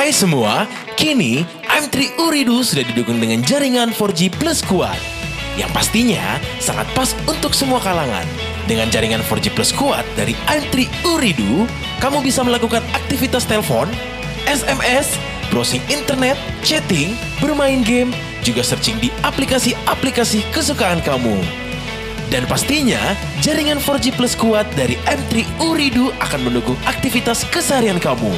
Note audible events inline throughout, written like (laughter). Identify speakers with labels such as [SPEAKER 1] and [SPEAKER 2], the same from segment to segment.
[SPEAKER 1] Hai semua, kini M3 Uridu sudah didukung dengan jaringan 4G plus kuat. Yang pastinya sangat pas untuk semua kalangan. Dengan jaringan 4G plus kuat dari M3 Uridu, kamu bisa melakukan aktivitas telepon, SMS, browsing internet, chatting, bermain game, juga searching di aplikasi-aplikasi kesukaan kamu. Dan pastinya, jaringan 4G Plus kuat dari M3 Uridu akan mendukung aktivitas keseharian kamu.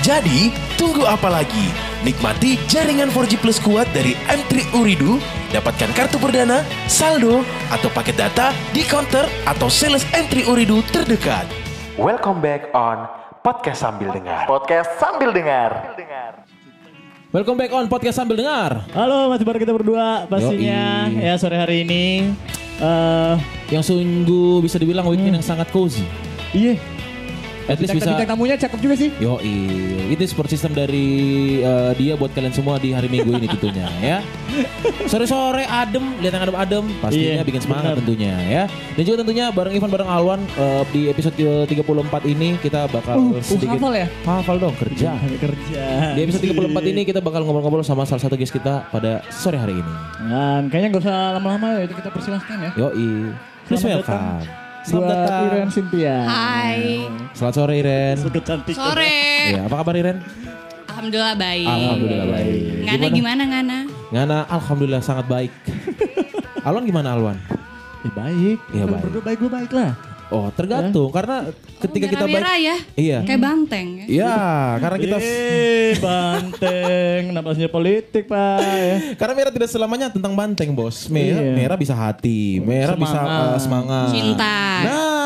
[SPEAKER 1] Jadi, tunggu apa lagi? Nikmati jaringan 4G Plus kuat dari M3 Uridu, dapatkan kartu perdana, saldo, atau paket data di counter atau sales M3 Uridu terdekat. Welcome back on Podcast Sambil Dengar.
[SPEAKER 2] Podcast sambil dengar.
[SPEAKER 3] Welcome back on podcast sambil dengar.
[SPEAKER 4] Halo, masih bareng kita berdua pastinya
[SPEAKER 3] Yoi.
[SPEAKER 4] ya sore hari ini. eh
[SPEAKER 3] Yang sungguh bisa dibilang weekend yang sangat cozy.
[SPEAKER 4] iya,
[SPEAKER 3] At least bisa.
[SPEAKER 4] bintang tamunya cakep juga sih.
[SPEAKER 3] Yo, itu support system dari eh, dia buat kalian semua di hari Minggu ini tentunya (laughs) ya. Sore-sore adem, lihat yang adem-adem, pastinya
[SPEAKER 4] Iya,
[SPEAKER 3] bikin semangat
[SPEAKER 4] benar.
[SPEAKER 3] tentunya ya. Dan juga tentunya bareng Ivan bareng Alwan eh, di episode ke-34 ini kita bakal
[SPEAKER 4] Uh, uh,
[SPEAKER 3] sedikit
[SPEAKER 4] hafal ya?
[SPEAKER 3] Hafal dong kerja.
[SPEAKER 4] Kerja.
[SPEAKER 3] Di episode 34 ini kita bakal ngobrol-ngobrol sama salah satu guest kita pada sore hari ini.
[SPEAKER 4] Dan kayaknya nggak usah lama-lama ya, itu kita persilahkan ya.
[SPEAKER 3] Yoi. Please
[SPEAKER 4] Selamat. Buat
[SPEAKER 3] datang.
[SPEAKER 4] Iren Cynthia.
[SPEAKER 5] Hai.
[SPEAKER 3] Selamat sore Iren.
[SPEAKER 4] Suka cantik.
[SPEAKER 5] Sore.
[SPEAKER 3] Iya, apa kabar Iren?
[SPEAKER 5] Alhamdulillah baik.
[SPEAKER 3] Alhamdulillah baik.
[SPEAKER 5] Ngana gimana Ngana?
[SPEAKER 3] Ngana alhamdulillah sangat baik. (laughs) Alwan gimana Alwan?
[SPEAKER 4] Eh, baik.
[SPEAKER 3] Iya,
[SPEAKER 4] Kalau
[SPEAKER 3] baik.
[SPEAKER 4] Berdua baik gue baik lah.
[SPEAKER 3] Oh, tergantung karena ketika
[SPEAKER 5] Oh,
[SPEAKER 3] kita baik
[SPEAKER 5] merah ya?
[SPEAKER 3] Iya.
[SPEAKER 5] Kayak banteng ya.
[SPEAKER 3] Iya, karena kita
[SPEAKER 4] Eh, banteng. Napasnya politik, Pak. Ya.
[SPEAKER 3] karena merah tidak selamanya tentang banteng, Bos. Merah,
[SPEAKER 4] Iya.
[SPEAKER 3] merah bisa hati, merah bisa
[SPEAKER 4] Semangat.
[SPEAKER 3] eh, semangat.
[SPEAKER 5] Cinta.
[SPEAKER 3] Nah,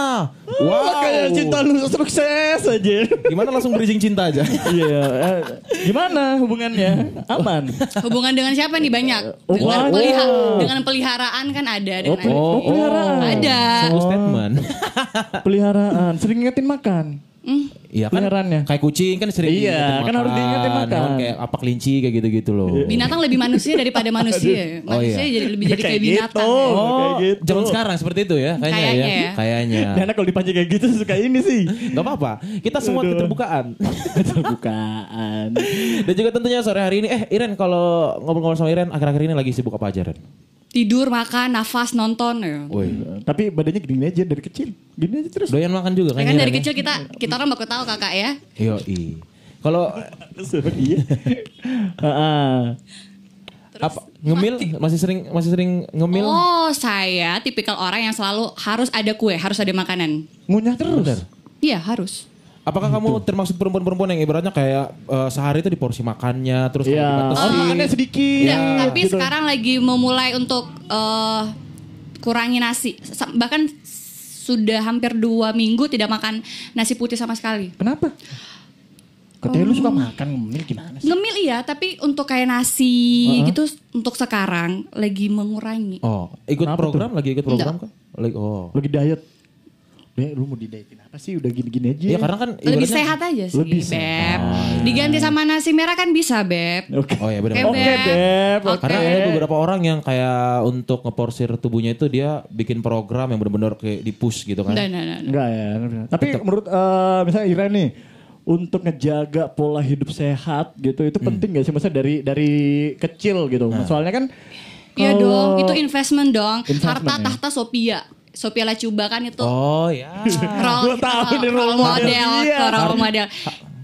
[SPEAKER 3] wow.
[SPEAKER 4] kayak cinta lu sukses aja.
[SPEAKER 3] Gimana langsung bridging cinta aja? (laughs)
[SPEAKER 4] Iya, eh, gimana hubungannya? Aman.
[SPEAKER 5] Hubungan dengan siapa nih banyak?
[SPEAKER 4] Oh,
[SPEAKER 5] Dengan,
[SPEAKER 4] wow.
[SPEAKER 5] peliha- dengan peliharaan kan ada. Dengan
[SPEAKER 3] oh,
[SPEAKER 4] peliharaan.
[SPEAKER 5] Ada.
[SPEAKER 3] Statement. (laughs)
[SPEAKER 4] Peliharaan, sering ngingetin makan.
[SPEAKER 5] Hmm,
[SPEAKER 3] Iya kan?
[SPEAKER 4] Peliharaannya.
[SPEAKER 3] Kayak kucing kan sering
[SPEAKER 4] Iya,
[SPEAKER 3] diingetin
[SPEAKER 4] kan harus diingetin makan.
[SPEAKER 3] Hewan kayak apa kelinci kayak gitu-gitu loh.
[SPEAKER 5] binatang lebih manusia daripada (laughs) manusia.
[SPEAKER 3] Oh,
[SPEAKER 5] Manusia
[SPEAKER 3] iya.
[SPEAKER 5] jadi lebih jadi kayak
[SPEAKER 4] Kayak
[SPEAKER 5] binatang.
[SPEAKER 4] gitu.
[SPEAKER 5] ya.
[SPEAKER 4] Oh,
[SPEAKER 3] Oh,
[SPEAKER 4] kayak gitu.
[SPEAKER 3] zaman sekarang seperti itu ya kayaknya
[SPEAKER 5] Kayaknya
[SPEAKER 3] ya.
[SPEAKER 5] ya.
[SPEAKER 3] Kayaknya. (laughs)
[SPEAKER 4] Dan kalau dipancing kayak gitu suka ini sih.
[SPEAKER 3] Gak apa-apa. Kita semua
[SPEAKER 4] Aduh.
[SPEAKER 3] keterbukaan. (laughs)
[SPEAKER 4] Terbukaan.
[SPEAKER 3] Dan juga tentunya sore hari ini eh Iren kalau ngobrol-ngobrol sama Iren akhir-akhir ini lagi sibuk apa aja Ren?
[SPEAKER 5] Tidur, makan, nafas, nonton ya.
[SPEAKER 3] Woi.
[SPEAKER 4] Tapi badannya gini aja dari kecil. Gini aja terus.
[SPEAKER 3] Doyan makan juga
[SPEAKER 5] Ya
[SPEAKER 3] kan
[SPEAKER 5] kan dari
[SPEAKER 3] Iren,
[SPEAKER 5] kecil kita kita orang baku tahu kakak ya.
[SPEAKER 3] ya? Yoi. Kalau. (laughs)
[SPEAKER 4] Heeh.
[SPEAKER 3] apa ngemil masih sering masih sering ngemil?
[SPEAKER 5] Oh, saya tipikal orang yang selalu harus ada kue, harus ada makanan.
[SPEAKER 4] Ngunyah terus.
[SPEAKER 5] Iya, harus.
[SPEAKER 3] Apakah kamu termasuk perempuan-perempuan yang ibaratnya kayak eh, sehari itu di porsi makannya terus dibatasin?
[SPEAKER 4] Oh, makannya sedikit.
[SPEAKER 5] Enggak, tapi
[SPEAKER 4] gitu.
[SPEAKER 5] sekarang lagi memulai untuk eh, kurangi nasi. Bahkan sudah hampir dua minggu tidak makan nasi putih sama sekali.
[SPEAKER 4] Kenapa? Katanya lu suka makan ngemil gimana sih?
[SPEAKER 5] Ngemil iya, tapi untuk kayak nasi gitu untuk sekarang lagi mengurangi.
[SPEAKER 3] Oh, ikut
[SPEAKER 4] Kenapa
[SPEAKER 3] program lagi ikut program
[SPEAKER 5] Enggak.
[SPEAKER 3] kah? Lagi oh.
[SPEAKER 4] Lagi diet. Be, lu mau di dietin apa sih? Udah gini-gini aja.
[SPEAKER 3] Iya karena kan
[SPEAKER 5] Lebih sehat aja sih,
[SPEAKER 4] Lebih
[SPEAKER 5] Beb.
[SPEAKER 4] sehat.
[SPEAKER 5] Diganti sama nasi merah kan bisa, Beb.
[SPEAKER 4] Oke.
[SPEAKER 3] Oh ya benar.
[SPEAKER 5] Oke,
[SPEAKER 4] Oke, Beb. Oke.
[SPEAKER 3] Karena ada beberapa orang yang kayak untuk ngeporsir tubuhnya itu dia bikin program yang benar-benar kayak di push gitu kan.
[SPEAKER 5] Nah, nah, nah, nah.
[SPEAKER 4] Enggak ya. Tapi menurut eh, misalnya Ira nih untuk ngejaga pola hidup sehat gitu itu penting gak sih maksudnya dari dari kecil gitu. Soalnya kan
[SPEAKER 5] Iya dong, itu investment dong.
[SPEAKER 4] Investment
[SPEAKER 5] Harta
[SPEAKER 4] ya.
[SPEAKER 5] tahta Sophia. Sophia Lacuba kan itu
[SPEAKER 3] Oh ya.
[SPEAKER 5] role,
[SPEAKER 4] Gua tahu nih role
[SPEAKER 5] role
[SPEAKER 4] model
[SPEAKER 5] model,
[SPEAKER 4] dia.
[SPEAKER 5] role model.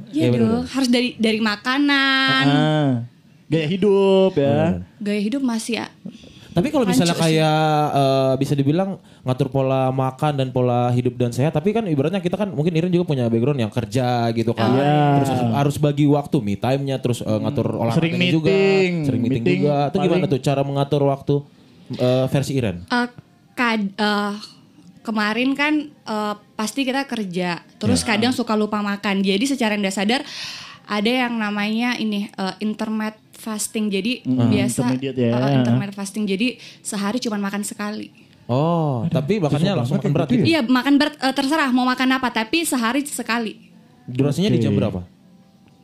[SPEAKER 3] Iya,
[SPEAKER 5] Iya dong, harus dari dari makanan.
[SPEAKER 4] Ah, gaya hidup ya.
[SPEAKER 5] Gaya hidup masih ya.
[SPEAKER 3] Tapi kalau misalnya kayak eh, bisa dibilang ngatur pola makan dan pola hidup dan sehat, tapi kan ibaratnya kita kan mungkin Irin juga punya background yang kerja gitu kan.
[SPEAKER 4] Iya.
[SPEAKER 3] Terus harus, harus bagi waktu me time-nya terus eh, ngatur olahraganya
[SPEAKER 4] Sering
[SPEAKER 3] juga,
[SPEAKER 4] meeting.
[SPEAKER 3] sering meeting,
[SPEAKER 4] Meeting
[SPEAKER 3] juga. Itu gimana tuh cara mengatur waktu eh, versi Iren?
[SPEAKER 5] Eh, kad- eh, kemarin kan eh, pasti kita kerja, terus
[SPEAKER 3] Ya.
[SPEAKER 5] kadang suka lupa makan. Jadi secara tidak sadar ada yang namanya ini eh, intermittent fasting. Jadi biasa
[SPEAKER 4] intermediate ya.
[SPEAKER 5] eh, intermittent fasting. Jadi sehari cuma makan sekali.
[SPEAKER 3] Oh, tapi makannya langsung makan berat gitu.
[SPEAKER 5] Iya makan berat eh, terserah mau makan apa, tapi sehari sekali.
[SPEAKER 3] Durasinya di jam berapa?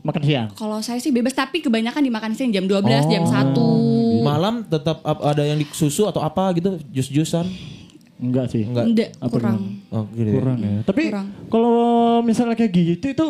[SPEAKER 4] Makan siang.
[SPEAKER 5] Kalau saya sih bebas, tapi kebanyakan dimakan siang jam 12, jam 1.
[SPEAKER 3] Malam tetap ap- ada yang di susu atau apa gitu, jus-jusan?
[SPEAKER 4] Enggak sih.
[SPEAKER 3] Enggak.
[SPEAKER 5] Enggak,
[SPEAKER 4] Apa
[SPEAKER 5] kurang.
[SPEAKER 3] Oh, gitu ya.
[SPEAKER 4] Kurang ya. Tapi kalau misalnya kayak gitu itu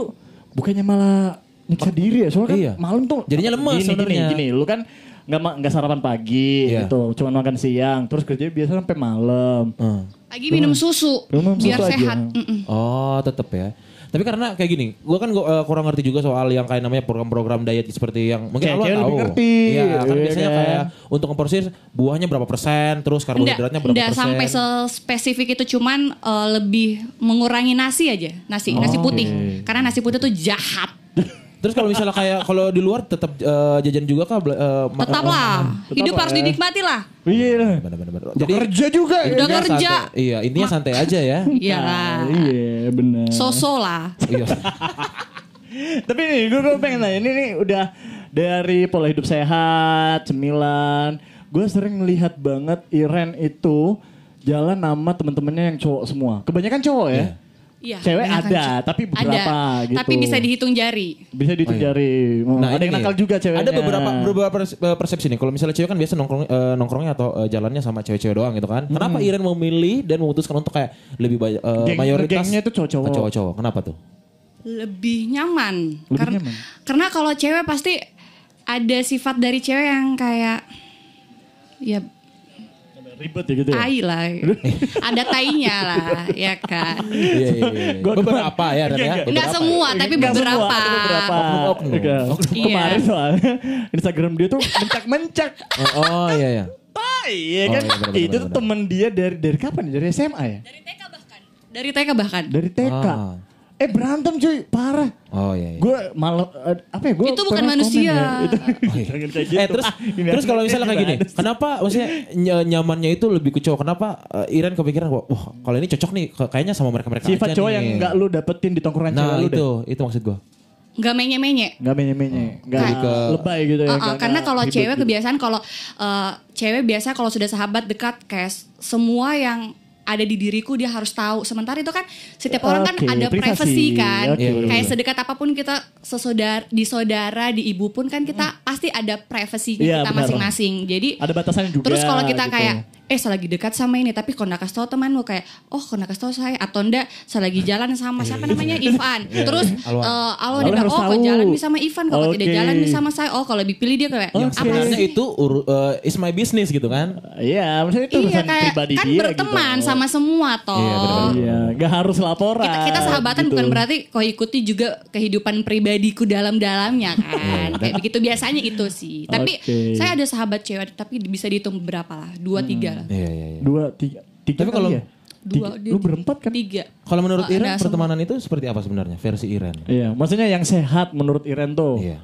[SPEAKER 4] bukannya malah nyiksa diri ya soalnya kan
[SPEAKER 3] Iya.
[SPEAKER 4] malam tuh
[SPEAKER 3] Jadinya lemes
[SPEAKER 4] gini, gini
[SPEAKER 3] sebenarnya.
[SPEAKER 4] gini lu kan nggak nggak sarapan pagi
[SPEAKER 3] Iya.
[SPEAKER 4] gitu cuma makan siang terus kerja biasa sampai malam
[SPEAKER 3] Hmm.
[SPEAKER 5] Pagi minum susu
[SPEAKER 4] Minum
[SPEAKER 5] biar
[SPEAKER 4] susu aja.
[SPEAKER 5] sehat.
[SPEAKER 3] Oh, tetep ya. Tapi karena kayak gini, gua kan gua, eh, kurang ngerti juga soal yang kayak namanya program-program diet seperti yang mungkin lo tahu.
[SPEAKER 4] ngerti,
[SPEAKER 3] Iya, kan
[SPEAKER 4] iya
[SPEAKER 3] biasanya
[SPEAKER 4] kan?
[SPEAKER 3] kayak untuk memporsir buahnya berapa persen, terus karbohidratnya berapa
[SPEAKER 5] enggak
[SPEAKER 3] persen.
[SPEAKER 5] sampai spesifik itu cuman eh, lebih mengurangi nasi aja, nasi nasi putih. Karena nasi putih tuh jahat.
[SPEAKER 3] Terus kalau misalnya kayak kalau di luar tetap eh, jajan juga kah? eh, makan-
[SPEAKER 5] Tetaplah,
[SPEAKER 4] Tetap
[SPEAKER 5] hidup
[SPEAKER 4] lah
[SPEAKER 5] harus
[SPEAKER 4] ya.
[SPEAKER 5] dinikmati lah.
[SPEAKER 4] iya
[SPEAKER 3] Bener-bener.
[SPEAKER 4] jadi kerja juga
[SPEAKER 5] Udah
[SPEAKER 3] intinya
[SPEAKER 5] kerja.
[SPEAKER 3] santai. Iya, intinya santai aja ya.
[SPEAKER 5] Iyalah. (laughs)
[SPEAKER 4] iya benar
[SPEAKER 5] Soso lah.
[SPEAKER 3] Iya. (laughs)
[SPEAKER 4] Tapi nih gue, gue pengen nanya ini nih udah dari pola hidup sehat, cemilan. Gue sering lihat banget Iren itu jalan nama temen-temennya yang cowok semua. Kebanyakan cowok ya.
[SPEAKER 5] Iya.
[SPEAKER 4] Cewek
[SPEAKER 5] kebanyakan
[SPEAKER 4] ada,
[SPEAKER 5] cewek.
[SPEAKER 4] tapi beberapa
[SPEAKER 5] ada,
[SPEAKER 4] gitu.
[SPEAKER 5] Tapi bisa dihitung jari.
[SPEAKER 4] Bisa dihitung
[SPEAKER 3] Oh, iya.
[SPEAKER 4] jari. Oh, ada yang nakal juga ceweknya.
[SPEAKER 3] Ada beberapa beberapa eh, persepsi nih. Kalau misalnya cewek kan biasa nongkrong eh, nongkrongnya atau eh, jalannya sama cewek-cewek doang gitu kan. Kenapa Iren memilih dan memutuskan untuk kayak lebih banyak eh,
[SPEAKER 4] Geng-
[SPEAKER 3] mayoritas
[SPEAKER 4] gengnya itu cowok-cowok.
[SPEAKER 3] Cowok-cowok. Kenapa tuh?
[SPEAKER 5] Lebih nyaman.
[SPEAKER 4] Lebih
[SPEAKER 5] karena
[SPEAKER 4] nyaman.
[SPEAKER 5] karena kalau cewek pasti ada sifat dari cewek yang kayak ya
[SPEAKER 4] Ribet ya gitu ya.
[SPEAKER 5] tai lah. (laughs) ada tainya lah, ya kan.
[SPEAKER 3] Iya iya iya. Beberapa ya Ren ya.
[SPEAKER 4] Enggak,
[SPEAKER 3] Beberapa.
[SPEAKER 5] semua, tapi
[SPEAKER 4] Enggak
[SPEAKER 5] beberapa.
[SPEAKER 4] semua, beberapa.
[SPEAKER 3] Oknum-oknum.
[SPEAKER 4] Iya.
[SPEAKER 5] Iya.
[SPEAKER 4] Kemarin soalnya Instagram dia tuh mencak-mencak.
[SPEAKER 3] Oh, oh iya iya.
[SPEAKER 4] Tai ya
[SPEAKER 3] Oh,
[SPEAKER 4] kan.
[SPEAKER 3] iya, bener-bener,
[SPEAKER 4] itu tuh temen dia dari dari kapan? ya? Dari SMA ya?
[SPEAKER 5] Dari TK bahkan. Dari TK bahkan.
[SPEAKER 4] Dari TK.
[SPEAKER 3] Ah.
[SPEAKER 4] Eh berantem cuy, parah.
[SPEAKER 3] Oh iya. iya.
[SPEAKER 4] Gue malah eh, apa ya? Gue
[SPEAKER 5] Itu bukan manusia. (laughs)
[SPEAKER 4] Itu (laughs) jangan kayak gitu.
[SPEAKER 3] eh terus
[SPEAKER 4] Pak. (laughs) Ini
[SPEAKER 3] terus kalau misalnya kayak gini,
[SPEAKER 4] ada.
[SPEAKER 3] kenapa maksudnya ny- nyamannya itu lebih ke cowok? Kenapa eh, Iren kepikiran wah, wah kalau ini cocok nih kayaknya sama mereka-mereka
[SPEAKER 4] sifat
[SPEAKER 3] aja
[SPEAKER 4] cowok
[SPEAKER 3] nih.
[SPEAKER 4] yang nggak lu dapetin di tongkrongan
[SPEAKER 3] Nah,
[SPEAKER 4] cewek lu
[SPEAKER 3] itu
[SPEAKER 4] deh.
[SPEAKER 3] itu maksud gua.
[SPEAKER 5] Nggak menye-menye.
[SPEAKER 4] Nggak menye-menye, nggak
[SPEAKER 3] Lebih ke-
[SPEAKER 4] lebay gitu ya. Nggak-
[SPEAKER 5] karena kalau cewek
[SPEAKER 4] gitu.
[SPEAKER 5] kebiasaan kalau uh, cewek biasa kalau sudah sahabat dekat kayak semua yang ada di diriku dia harus tahu. Sementara itu kan setiap orang kan ada
[SPEAKER 4] privasi.
[SPEAKER 5] privacy kan.
[SPEAKER 4] Oke,
[SPEAKER 3] Iya,
[SPEAKER 5] kayak sedekat apa pun kita sesodar di saudara, di ibu pun kan kita pasti ada privasinya
[SPEAKER 4] Iya,
[SPEAKER 5] kita masing-masing. Jadi
[SPEAKER 4] ada batasannya juga.
[SPEAKER 5] Terus kalau kita
[SPEAKER 4] gitu.
[SPEAKER 5] kayak eh saya lagi dekat sama ini tapi kalau nggak kasih tahu teman lu kayak oh kalau nggak kasih tahu saya atau enggak saya lagi jalan sama siapa namanya? (laughs) Ivan. Terus eh, Alwan
[SPEAKER 4] Alwan
[SPEAKER 5] dia bilang oh kalau
[SPEAKER 4] tahu.
[SPEAKER 5] jalan nih sama Ivan kalau tidak jalan nih sama saya oh kalau dipilih dia kayak
[SPEAKER 3] Sebenarnya
[SPEAKER 5] sih?
[SPEAKER 3] Itu eh, is my business gitu kan.
[SPEAKER 4] Iya, maksudnya itu
[SPEAKER 5] iya
[SPEAKER 4] urusan
[SPEAKER 5] kayak
[SPEAKER 4] pribadi
[SPEAKER 5] kan
[SPEAKER 4] dia
[SPEAKER 5] berteman
[SPEAKER 4] gitu.
[SPEAKER 5] sama semua toh.
[SPEAKER 3] Iya.
[SPEAKER 4] Iya, nggak harus laporan.
[SPEAKER 5] kita, kita sahabatan
[SPEAKER 4] gitu.
[SPEAKER 5] bukan berarti kau ikuti juga kehidupan pribadiku dalam-dalamnya kan?
[SPEAKER 3] Iya,
[SPEAKER 5] kayak begitu biasanya itu sih. Tapi saya ada sahabat cewek tapi bisa dihitung berapa lah? Dua tiga
[SPEAKER 3] Iya iya iya.
[SPEAKER 4] dua tiga tiga
[SPEAKER 3] Tapi
[SPEAKER 4] kali
[SPEAKER 3] kalau-
[SPEAKER 4] ya?
[SPEAKER 5] dua
[SPEAKER 4] Tiga- lu berempat kan?
[SPEAKER 5] tiga
[SPEAKER 3] Kalau menurut
[SPEAKER 5] Oh,
[SPEAKER 3] Iren pertemanan itu seperti apa sebenarnya versi Iren?
[SPEAKER 4] Iya, maksudnya yang sehat menurut Iren tuh.
[SPEAKER 3] Iya.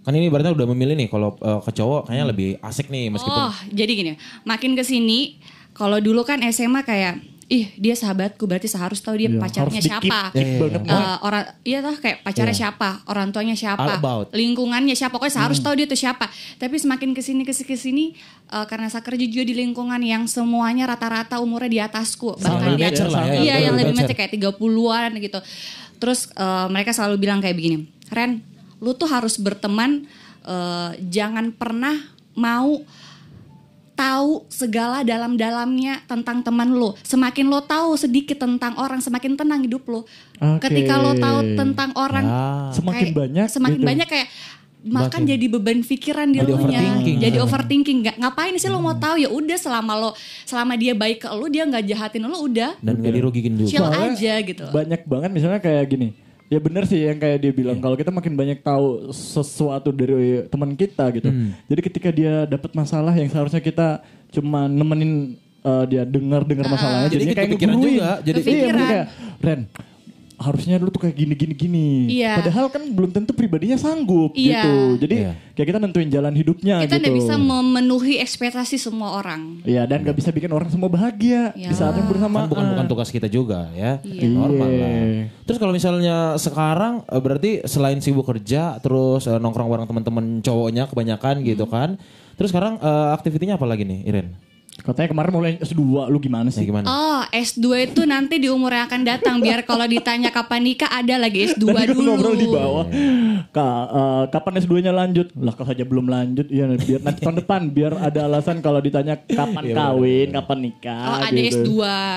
[SPEAKER 3] Kan ini berarti udah memilih nih kalau eh, ke cowok kayaknya lebih asik nih meskipun
[SPEAKER 5] Oh, jadi gini, makin ke sini kalau dulu kan SMA kayak ih dia sahabatku berarti seharus tahu dia
[SPEAKER 4] Iya,
[SPEAKER 5] pacarnya
[SPEAKER 4] harus
[SPEAKER 5] siapa.
[SPEAKER 3] Iya, iya.
[SPEAKER 5] Eh, orang iya toh kayak pacarnya siapa, orang tuanya siapa, lingkungannya siapa, pokoknya saya
[SPEAKER 4] Hmm.
[SPEAKER 5] harus tahu dia tuh siapa. Tapi semakin ke sini ke sini ke sini eh, karena saya kerja juga di lingkungan yang semuanya rata-rata umurnya di atasku, bahkan di atas-
[SPEAKER 3] lah ya,
[SPEAKER 5] Iya, yang lebih
[SPEAKER 3] mature.
[SPEAKER 5] kayak 30-an gitu. Terus eh, mereka selalu bilang kayak begini, "Ren, lu tuh harus berteman eh, jangan pernah mau tahu segala dalam-dalamnya tentang teman lo. Semakin lo tahu sedikit tentang orang, semakin tenang hidup lo.
[SPEAKER 4] Oke.
[SPEAKER 5] Ketika lo tahu tentang orang,
[SPEAKER 3] Ah.
[SPEAKER 4] Semakin
[SPEAKER 5] kayak-
[SPEAKER 4] banyak
[SPEAKER 5] semakin
[SPEAKER 4] gitu.
[SPEAKER 5] banyak kayak makan jadi beban pikiran di lo nya. Jadi overthinking. Nggak, ngapain sih lo mau tahu ya udah selama lo selama dia baik ke lo, dia nggak jahatin lo udah.
[SPEAKER 3] dan gak dirugiin juga.
[SPEAKER 5] Chill aja gitu.
[SPEAKER 4] Banyak banget misalnya kayak gini. Ya bener sih yang kayak dia bilang
[SPEAKER 3] Iya.
[SPEAKER 4] kalau kita makin banyak tahu sesuatu dari teman kita gitu.
[SPEAKER 3] Hmm.
[SPEAKER 4] Jadi ketika dia dapat masalah yang seharusnya kita cuma nemenin uh, dia dengar-dengar masalahnya
[SPEAKER 3] Jadi
[SPEAKER 4] jadinya
[SPEAKER 3] ikut
[SPEAKER 4] kayak
[SPEAKER 3] kepikiran juga, jadi-
[SPEAKER 4] iya, kayak Ren harusnya lu tuh kayak gini gini gini.
[SPEAKER 5] Iya.
[SPEAKER 4] Padahal kan belum tentu pribadinya sanggup
[SPEAKER 5] Iya.
[SPEAKER 4] gitu. Jadi
[SPEAKER 3] Iya.
[SPEAKER 4] kayak kita nentuin jalan hidupnya
[SPEAKER 5] Kita
[SPEAKER 4] gitu.
[SPEAKER 5] nggak bisa memenuhi ekspektasi semua orang.
[SPEAKER 4] Iya dan gak bisa bikin orang semua bahagia di
[SPEAKER 5] Iya.
[SPEAKER 4] saat yang bersamaan.
[SPEAKER 3] Kan bukan bukan tugas kita juga ya.
[SPEAKER 5] Iya.
[SPEAKER 3] Normal
[SPEAKER 4] Iya.
[SPEAKER 3] lah. Terus kalau misalnya sekarang eh, berarti selain sibuk kerja terus eh, nongkrong bareng teman-teman cowoknya kebanyakan gitu
[SPEAKER 5] Hmm.
[SPEAKER 3] kan. Terus sekarang eh, aktivitinya apa lagi nih Iren?
[SPEAKER 4] Katanya kemarin mulai S2, lu gimana
[SPEAKER 3] Ya
[SPEAKER 4] sih?
[SPEAKER 3] gimana?
[SPEAKER 5] Oh, S2 itu nanti di umur yang akan datang biar kalau ditanya kapan nikah ada lagi S2
[SPEAKER 4] Tadi
[SPEAKER 5] dulu.
[SPEAKER 4] ngobrol di bawah. Ka, eh, kapan S2-nya lanjut? Lah kalau saja belum lanjut, ya biar nanti tahun depan biar ada alasan kalau ditanya kapan kawin, kapan nikah.
[SPEAKER 5] Oh, ada
[SPEAKER 4] gitu.
[SPEAKER 5] S2.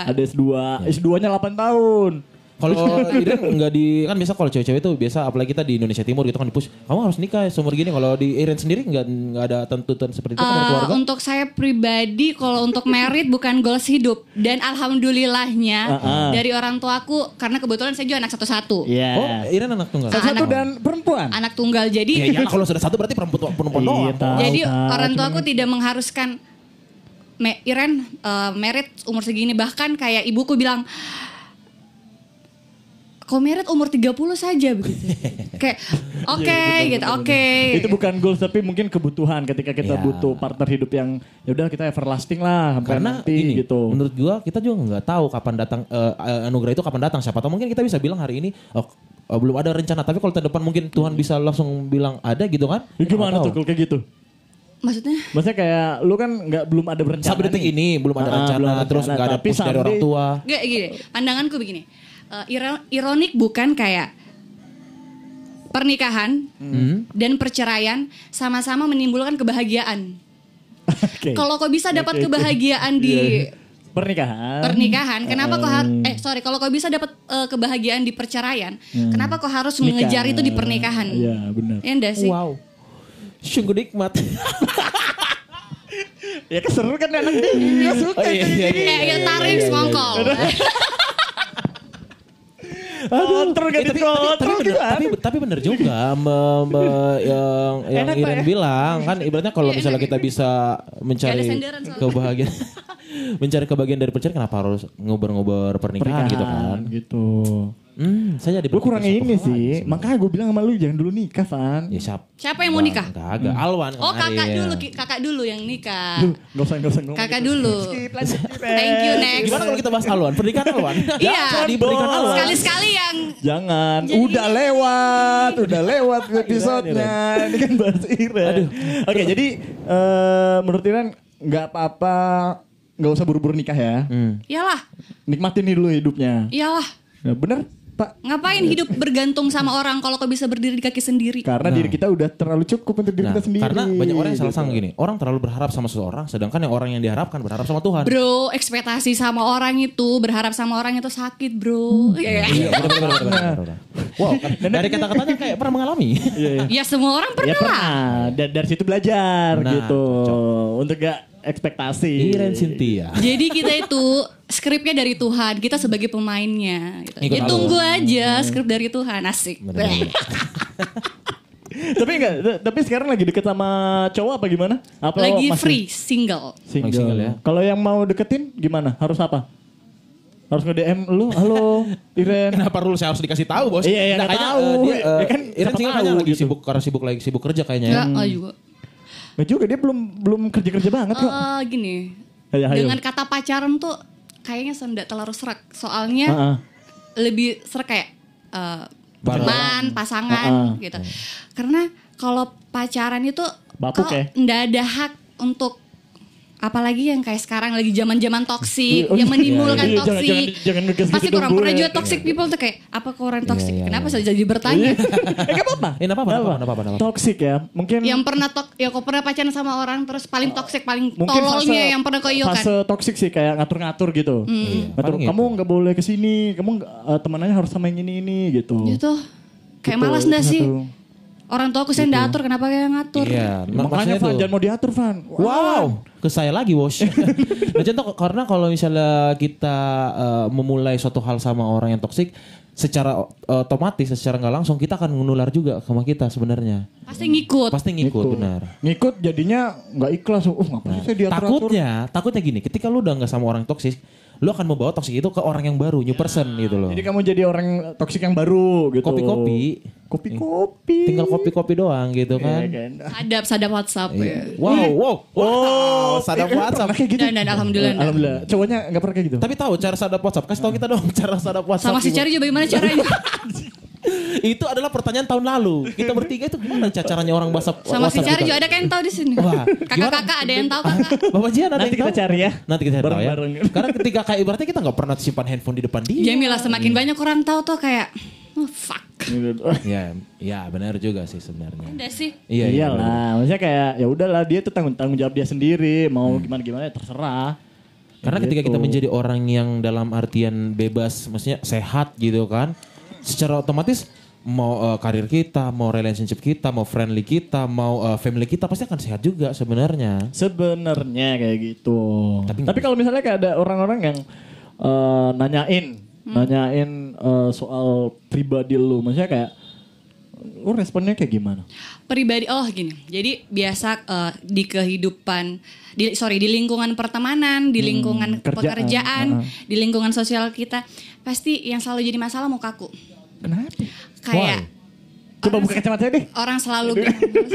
[SPEAKER 4] Ada S2. S2-nya 8 tahun.
[SPEAKER 3] Kalau Iren nggak di kan biasa kalau cewek-cewek itu biasa apalagi kita di Indonesia Timur gitu kan di push kamu harus nikah seumur gini kalau di Iren sendiri nggak nggak ada tuntutan seperti itu dari
[SPEAKER 5] Eh,
[SPEAKER 3] keluarga.
[SPEAKER 5] untuk saya pribadi kalau untuk merit bukan goals hidup dan alhamdulillahnya dari orang tuaku karena kebetulan saya juga anak satu-satu
[SPEAKER 4] Iya.
[SPEAKER 3] Oh, Iren anak tunggal.
[SPEAKER 4] Satu
[SPEAKER 5] anak-
[SPEAKER 4] dan perempuan.
[SPEAKER 5] anak tunggal jadi
[SPEAKER 3] Ya iyalah kalau sudah satu berarti perempuan perempuan
[SPEAKER 4] Iya,
[SPEAKER 3] doang.
[SPEAKER 4] tahu.
[SPEAKER 5] jadi orang
[SPEAKER 4] cuman-
[SPEAKER 5] tuaku tidak mengharuskan Me, Iren eh, merit umur segini bahkan kayak ibuku bilang kau merit umur 30 saja begitu (laughs) kayak oke
[SPEAKER 4] Iya,
[SPEAKER 5] gitu oke
[SPEAKER 4] Itu bukan goals tapi mungkin kebutuhan ketika kita
[SPEAKER 3] Iya.
[SPEAKER 4] butuh partner hidup yang ya udah kita everlasting lah sampai
[SPEAKER 3] Karena
[SPEAKER 4] nanti
[SPEAKER 3] ini
[SPEAKER 4] gitu.
[SPEAKER 3] menurut gua kita juga nggak tahu kapan datang eh, anugerah itu kapan datang siapa tahu mungkin kita bisa bilang hari ini oh, eh, belum ada rencana tapi kalau tahun depan mungkin Tuhan bisa langsung bilang ada gitu kan?
[SPEAKER 4] Ya, gimana tuh kalau kayak gitu?
[SPEAKER 5] maksudnya
[SPEAKER 4] Maksudnya kayak lu kan nggak belum ada berencana.
[SPEAKER 3] Sampai detik
[SPEAKER 4] nih.
[SPEAKER 3] ini belum ada
[SPEAKER 4] Ah,
[SPEAKER 3] rencana
[SPEAKER 4] belum ada
[SPEAKER 3] terus
[SPEAKER 4] rencana,
[SPEAKER 3] nggak ada push dari orang tua.
[SPEAKER 5] Gak gini, pandanganku begini. Eh, iro- ironik bukan kayak pernikahan dan perceraian sama-sama menimbulkan kebahagiaan.
[SPEAKER 4] Oke.
[SPEAKER 5] Kalau kau bisa dapat
[SPEAKER 4] oke.
[SPEAKER 5] kebahagiaan di
[SPEAKER 4] Iya. pernikahan.
[SPEAKER 5] pernikahan, kenapa kau harus
[SPEAKER 4] Hmm.
[SPEAKER 5] eh sorry, kalau kau bisa dapat eh, kebahagiaan di perceraian, kenapa kau harus mengejar
[SPEAKER 4] Nikah.
[SPEAKER 5] itu di pernikahan?
[SPEAKER 4] Iya, benar.
[SPEAKER 5] Ya enggak sih?
[SPEAKER 3] Wow. Sungguh nikmat. (laughs)
[SPEAKER 4] Ya keseru kan anak dia suka.
[SPEAKER 3] Oh, iya, iya, iya.
[SPEAKER 5] Kayak ya, tarik semongkol.
[SPEAKER 4] Aduh, terus
[SPEAKER 3] Eh, tapi, tapi, tapi, bener, tapi, tapi bener juga me- me- yang, (laughs) yang
[SPEAKER 4] Enak,
[SPEAKER 3] Iren
[SPEAKER 4] ya?
[SPEAKER 3] bilang kan ibaratnya kalau misalnya kita bisa mencari
[SPEAKER 5] Gak
[SPEAKER 3] kebahagiaan (laughs) mencari kebahagiaan dari perceraian kenapa harus ngobrol-ngobrol pernikahan, gitu kan?
[SPEAKER 4] Gitu.
[SPEAKER 3] Hmm, saya jadi
[SPEAKER 4] Lu kurang ini sih. Makanya gue bilang sama lu jangan dulu nikah, Van.
[SPEAKER 3] Ya siap.
[SPEAKER 5] Siapa yang mau nikah?
[SPEAKER 3] Kagak, Alwan
[SPEAKER 5] Oh kakak
[SPEAKER 3] kemarin.
[SPEAKER 5] dulu, kakak dulu yang nikah.
[SPEAKER 4] Duh, Gak usah, gak usah.
[SPEAKER 5] Kakak
[SPEAKER 4] gitu.
[SPEAKER 5] dulu.
[SPEAKER 4] Skip, lanjut, skip,
[SPEAKER 5] Thank you next.
[SPEAKER 3] Gimana kalau kita bahas Alwan? Pernikahan Alwan? (laughs)
[SPEAKER 5] Iya.
[SPEAKER 3] Jadi pernikahan Alwan.
[SPEAKER 5] Sekali-sekali yang
[SPEAKER 4] Jangan,
[SPEAKER 5] Jadi-
[SPEAKER 4] udah lewat, udah lewat episodenya. Ini kan bahas Iren. Oke, jadi eh, menurut Iren nggak apa-apa, nggak usah buru-buru nikah ya.
[SPEAKER 3] Hmm.
[SPEAKER 5] Iyalah,
[SPEAKER 4] Nikmatin nih dulu hidupnya.
[SPEAKER 5] iyalah.
[SPEAKER 4] Nah, bener, Pak.
[SPEAKER 5] Ngapain hidup bergantung sama orang kalau kau bisa berdiri di kaki sendiri?
[SPEAKER 4] Karena diri kita udah terlalu cukup untuk diri
[SPEAKER 3] Nah,
[SPEAKER 4] kita sendiri.
[SPEAKER 3] karena banyak orang yang salah
[SPEAKER 4] gitu.
[SPEAKER 3] sangka gini. Orang terlalu berharap sama seseorang, sedangkan yang orang yang diharapkan berharap sama Tuhan.
[SPEAKER 5] Bro, ekspektasi sama orang itu, berharap sama orang itu sakit, bro. Ya,
[SPEAKER 3] Iya, benar. Wow, (laughs) dari kata-katanya kayak pernah mengalami.
[SPEAKER 4] Iya,
[SPEAKER 5] ya semua orang
[SPEAKER 4] Ya
[SPEAKER 5] pernah. lah.
[SPEAKER 4] pernah. Da- dari situ belajar
[SPEAKER 3] Nah,
[SPEAKER 4] gitu.
[SPEAKER 3] cocok.
[SPEAKER 4] Untuk gak ekspektasi.
[SPEAKER 3] Iren Cynthia.
[SPEAKER 5] Jadi kita itu skripnya dari Tuhan, kita sebagai pemainnya. Gitu.
[SPEAKER 3] Ikut
[SPEAKER 5] Ya tunggu aja skrip dari Tuhan, asik. (laughs)
[SPEAKER 4] Tapi enggak, tapi sekarang lagi deket sama cowok apa gimana? Apa
[SPEAKER 5] Lagi
[SPEAKER 4] masih
[SPEAKER 5] free, single.
[SPEAKER 4] Single.
[SPEAKER 3] Single ya.
[SPEAKER 4] Kalau yang mau deketin gimana? Harus apa? Harus nge-DM lu, halo Iren.
[SPEAKER 3] Kenapa rule saya harus dikasih tahu, Bos?
[SPEAKER 4] Iya, iya,
[SPEAKER 3] Nah, kayaknya,
[SPEAKER 4] tahu.
[SPEAKER 3] eh, dia,
[SPEAKER 4] Ya
[SPEAKER 3] eh,
[SPEAKER 4] kan,
[SPEAKER 3] Iren single
[SPEAKER 4] tahu
[SPEAKER 3] kayaknya lagi
[SPEAKER 4] gitu.
[SPEAKER 3] sibuk karena sibuk lagi sibuk kerja kayaknya ya.
[SPEAKER 5] Ya, ah, juga.
[SPEAKER 4] Nggak juga dia belum belum kerja-kerja banget kok.
[SPEAKER 5] Eh, gini,
[SPEAKER 4] Ayo, ayo.
[SPEAKER 5] dengan kata pacaran tuh kayaknya tidak terlalu serak. Soalnya
[SPEAKER 4] Heeh.
[SPEAKER 5] lebih serak kayak
[SPEAKER 3] Bareng.
[SPEAKER 5] teman, pasangan
[SPEAKER 4] Uh-uh.
[SPEAKER 5] gitu. Karena kalau pacaran itu
[SPEAKER 4] Bapuk
[SPEAKER 5] kau
[SPEAKER 4] ya?
[SPEAKER 5] ndak ada hak untuk apalagi yang kayak sekarang lagi zaman-zaman toksik
[SPEAKER 4] Oh,
[SPEAKER 5] yang
[SPEAKER 4] iya.
[SPEAKER 5] menimbulkan
[SPEAKER 4] Iya, jangan-
[SPEAKER 5] toksik.
[SPEAKER 4] jangan- jangan ngegas
[SPEAKER 5] Pasti
[SPEAKER 4] gitu
[SPEAKER 5] kurang
[SPEAKER 4] dong,
[SPEAKER 5] pernah juga toxic people tuh kayak apa kok orang toksik?
[SPEAKER 3] iya,
[SPEAKER 5] Kenapa
[SPEAKER 3] iya.
[SPEAKER 5] saya jadi bertanya? (laughs)
[SPEAKER 4] eh gak apa-apa.
[SPEAKER 3] Eh, nggak apa-apa, apa-apa.
[SPEAKER 4] Toxic ya. Mungkin
[SPEAKER 5] yang pernah tok ya kok pernah pacaran sama orang terus paling toxic paling
[SPEAKER 4] mungkin
[SPEAKER 5] tololnya yang pernah kau kan.
[SPEAKER 4] fase toxic sih kayak ngatur-ngatur gitu.
[SPEAKER 5] Hmm.
[SPEAKER 4] Ngatur,
[SPEAKER 3] Paling
[SPEAKER 4] kamu nggak boleh ke sini, kamu nggak- eh, temanannya harus sama yang ini ini gitu.
[SPEAKER 5] Gitu. Kayak
[SPEAKER 4] Gitu,
[SPEAKER 5] malas ndak sih? Orang tua aku saya ndak atur, kenapa kayak ngatur?
[SPEAKER 3] Iya, mak-
[SPEAKER 4] Makanya Van
[SPEAKER 3] tuh-
[SPEAKER 4] jangan mau diatur Van.
[SPEAKER 3] Wow, ke saya lagi bos. (laughs) nah, contoh karena kalau misalnya kita eh, memulai suatu hal sama orang yang toksik, secara eh, otomatis, secara nggak langsung kita akan menular juga sama kita sebenarnya.
[SPEAKER 5] Pasti ngikut.
[SPEAKER 3] Pasti ngikut, benar.
[SPEAKER 4] Ngikut jadinya nggak ikhlas. Uh ngapain sih diatur-atur?
[SPEAKER 3] Takutnya, takutnya gini, ketika lu udah nggak sama orang toksik, lu akan membawa toksik itu ke orang yang baru, new person gitu loh.
[SPEAKER 4] Jadi kamu jadi orang toksik yang baru gitu.
[SPEAKER 3] Kopi-kopi.
[SPEAKER 4] Kopi-kopi.
[SPEAKER 3] Tinggal kopi-kopi doang gitu kan.
[SPEAKER 4] Iya kan?
[SPEAKER 5] Sadap, sadap WhatsApp ya.
[SPEAKER 3] Wow, wow, wow,
[SPEAKER 4] Oh,
[SPEAKER 3] sadap
[SPEAKER 4] eh,
[SPEAKER 3] WhatsApp.
[SPEAKER 4] pernah kayak gitu.
[SPEAKER 5] Dan, dan alhamdulillah. enggak.
[SPEAKER 4] Alhamdulillah. Cowoknya nggak pernah kayak gitu.
[SPEAKER 3] Tapi tahu cara sadap WhatsApp? Kasih tahu kita dong (laughs) cara sadap WhatsApp.
[SPEAKER 5] Sama si
[SPEAKER 3] gimana.
[SPEAKER 5] Cari juga bagaimana caranya? (laughs)
[SPEAKER 3] itu adalah pertanyaan tahun lalu. Kita bertiga itu gimana ca- caranya orang WhatsApp?
[SPEAKER 5] Sama si Cari juga ada kan yang tahu di sini.
[SPEAKER 3] Wah,
[SPEAKER 5] Kakak-kakak ada yang tahu kakak.
[SPEAKER 3] Bapak Jian ada
[SPEAKER 4] Nanti
[SPEAKER 3] yang
[SPEAKER 4] kita
[SPEAKER 3] tahu?
[SPEAKER 4] cari ya.
[SPEAKER 3] Nanti kita cari tahu ya.
[SPEAKER 4] Bareng-bareng.
[SPEAKER 3] Karena ketika kayak ibaratnya kita nggak pernah simpan handphone di depan dia.
[SPEAKER 5] Jamila semakin banyak orang tahu tuh kayak oh, fuck.
[SPEAKER 3] Ya, ya benar juga sih sebenarnya.
[SPEAKER 5] Udah sih.
[SPEAKER 3] Iya, iya.
[SPEAKER 4] Iyalah, maksudnya kayak ya udahlah dia tuh tanggung tanggung jawab dia sendiri, mau
[SPEAKER 3] Hmm.
[SPEAKER 4] gimana gimana ya terserah.
[SPEAKER 3] Karena ketika kita
[SPEAKER 4] Gitu.
[SPEAKER 3] menjadi orang yang dalam artian bebas, maksudnya sehat gitu kan, secara otomatis mau eh, karir kita, mau relationship kita, mau friendly kita, mau eh, family kita pasti akan sehat juga sebenarnya.
[SPEAKER 4] Sebenarnya kayak gitu.
[SPEAKER 3] Tapi
[SPEAKER 4] Tapi, kalau misalnya kayak ada orang-orang yang eh, nanyain,
[SPEAKER 5] Hmm.
[SPEAKER 4] nanyain eh, soal pribadi lu, maksudnya kayak lu responnya kayak gimana?
[SPEAKER 5] pribadi oh gini jadi biasa eh, di kehidupan di sorry di lingkungan pertemanan di lingkungan
[SPEAKER 4] kerjaan,
[SPEAKER 5] pekerjaan
[SPEAKER 4] uh-uh.
[SPEAKER 5] di lingkungan sosial kita pasti yang selalu jadi masalah mukaku
[SPEAKER 4] Kenapa?
[SPEAKER 5] kayak
[SPEAKER 4] Coba
[SPEAKER 5] orang-
[SPEAKER 4] buka kacamata deh.
[SPEAKER 5] orang selalu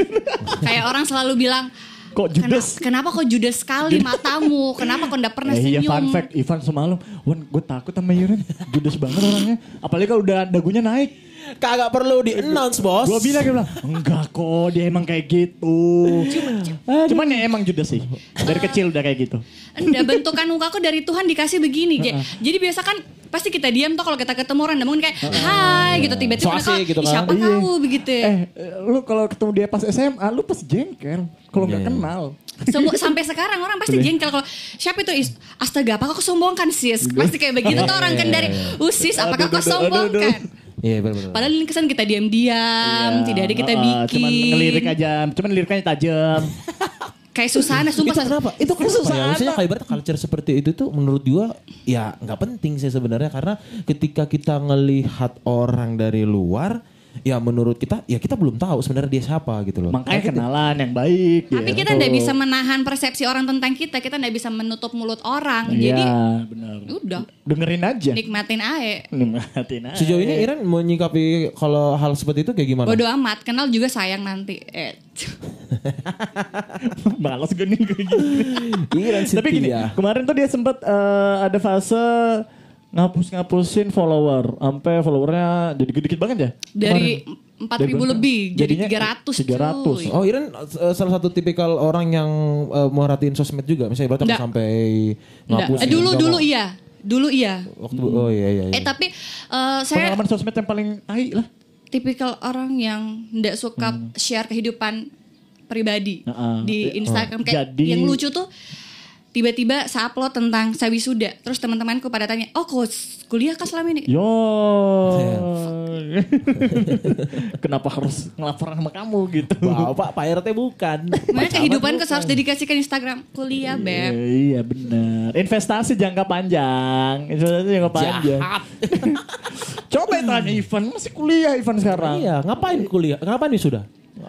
[SPEAKER 5] (laughs) kayak orang selalu bilang
[SPEAKER 4] Kok
[SPEAKER 5] "Kena-
[SPEAKER 4] judes?
[SPEAKER 5] kenapa kok judes sekali matamu kenapa kok nggak pernah
[SPEAKER 4] Eh, iya
[SPEAKER 5] senyum
[SPEAKER 4] fun fact, Ivan semalam, Wan gue takut sama Iren, judes banget orangnya. Apalagi kalau udah dagunya naik.
[SPEAKER 3] Kagak perlu di announce bos.
[SPEAKER 4] Gue bilang dia bilang, enggak kok dia emang kayak gitu. Cuman ya emang judes sih. Dari kecil udah kayak gitu.
[SPEAKER 5] Enggak bentukan mukaku dari Tuhan dikasih begini. J. Jadi biasa kan pasti kita diam tuh kalau kita ketemu orang mungkin kayak hai gitu tiba-tiba
[SPEAKER 3] So asik gitu
[SPEAKER 5] "Ih,
[SPEAKER 3] kan."
[SPEAKER 5] siapa
[SPEAKER 4] Iya.
[SPEAKER 5] tahu begitu.
[SPEAKER 4] Eh, lu kalau ketemu dia pas SMA, lu pas jengkel. Kalau nggak
[SPEAKER 3] Iya, iya.
[SPEAKER 4] kenal.
[SPEAKER 5] Semua sampai sekarang orang pasti jengkel kalau siapa itu is- astaga apakah kau sombongkan sis pasti kayak begitu tuh orang kan dari usis apakah kau
[SPEAKER 4] aduh, aduh,
[SPEAKER 3] Iya benar-benar.
[SPEAKER 5] padahal ini kesan kita diam-diam tidak ada kita
[SPEAKER 4] Iya,
[SPEAKER 5] bikin
[SPEAKER 4] Cuman ngelirik aja, cuman liriknya tajam. (laughs)
[SPEAKER 5] kayak Susana sumpah
[SPEAKER 3] itu kenapa? Itu kenapa ya?
[SPEAKER 4] Susana.
[SPEAKER 3] Maksudnya kayak ibarat culture seperti itu tuh menurut gua ya nggak penting sih sebenarnya karena ketika kita ngelihat orang dari luar ya menurut kita ya kita belum tahu sebenarnya dia siapa gitu loh.
[SPEAKER 4] Makanya kenalan yang baik.
[SPEAKER 5] tapi
[SPEAKER 4] gitu.
[SPEAKER 5] kita tidak bisa menahan persepsi orang tentang kita kita tidak bisa menutup mulut orang
[SPEAKER 4] Iya,
[SPEAKER 5] jadi
[SPEAKER 4] benar.
[SPEAKER 5] udah
[SPEAKER 4] Dengerin aja.
[SPEAKER 5] nikmatin ae
[SPEAKER 4] Nikmatin aja.
[SPEAKER 3] Sejauh ini Iren menyikapi kalau hal seperti itu kayak gimana?
[SPEAKER 5] bodo amat kenal juga sayang nanti eh (laughs)
[SPEAKER 4] Balas gue nih kayak gini.
[SPEAKER 3] Iren
[SPEAKER 4] Tapi gini,
[SPEAKER 3] Cynthia.
[SPEAKER 4] kemarin tuh dia sempat eh, ada fase ngapus-ngapusin follower, sampai followernya jadi dikit banget ya.
[SPEAKER 5] dari empat ribu lebih jadi
[SPEAKER 4] Jadinya
[SPEAKER 5] 300
[SPEAKER 4] 300.
[SPEAKER 5] cuy.
[SPEAKER 3] Oh Iren uh, salah satu tipikal orang yang uh, merhatiin sosmed juga misalnya
[SPEAKER 5] Nggak.
[SPEAKER 3] sampai ngapus.
[SPEAKER 5] Eh, dulu dulu iya dulu iya
[SPEAKER 3] Waktu oh iya iya. iya.
[SPEAKER 5] eh tapi eh, saya
[SPEAKER 4] Pengalaman sosmed yang paling tai lah.
[SPEAKER 5] tipikal orang yang tidak suka
[SPEAKER 4] Hmm.
[SPEAKER 5] share kehidupan pribadi
[SPEAKER 4] Heeh.
[SPEAKER 5] di Instagram kayak
[SPEAKER 4] Jadi-
[SPEAKER 5] yang lucu tuh tiba-tiba saya upload tentang saya wisuda terus teman-temanku pada tanya oh kok kuliah kah selama ini
[SPEAKER 4] Yo.
[SPEAKER 3] Iya. (laughs)
[SPEAKER 4] Kenapa harus ngelaporan sama kamu gitu?
[SPEAKER 3] Wow, Pak, Pak RT bukan. (laughs)
[SPEAKER 5] Makanya kehidupan ke harus dedikasikan Instagram kuliah beb
[SPEAKER 4] Eh, iya benar. Investasi jangka panjang. Investasi jangka panjang.
[SPEAKER 3] Jahat. (laughs)
[SPEAKER 4] Coba tanya Ivan, masih kuliah Ivan sekarang.
[SPEAKER 3] iya, ngapain kuliah? Ngapain nih sudah?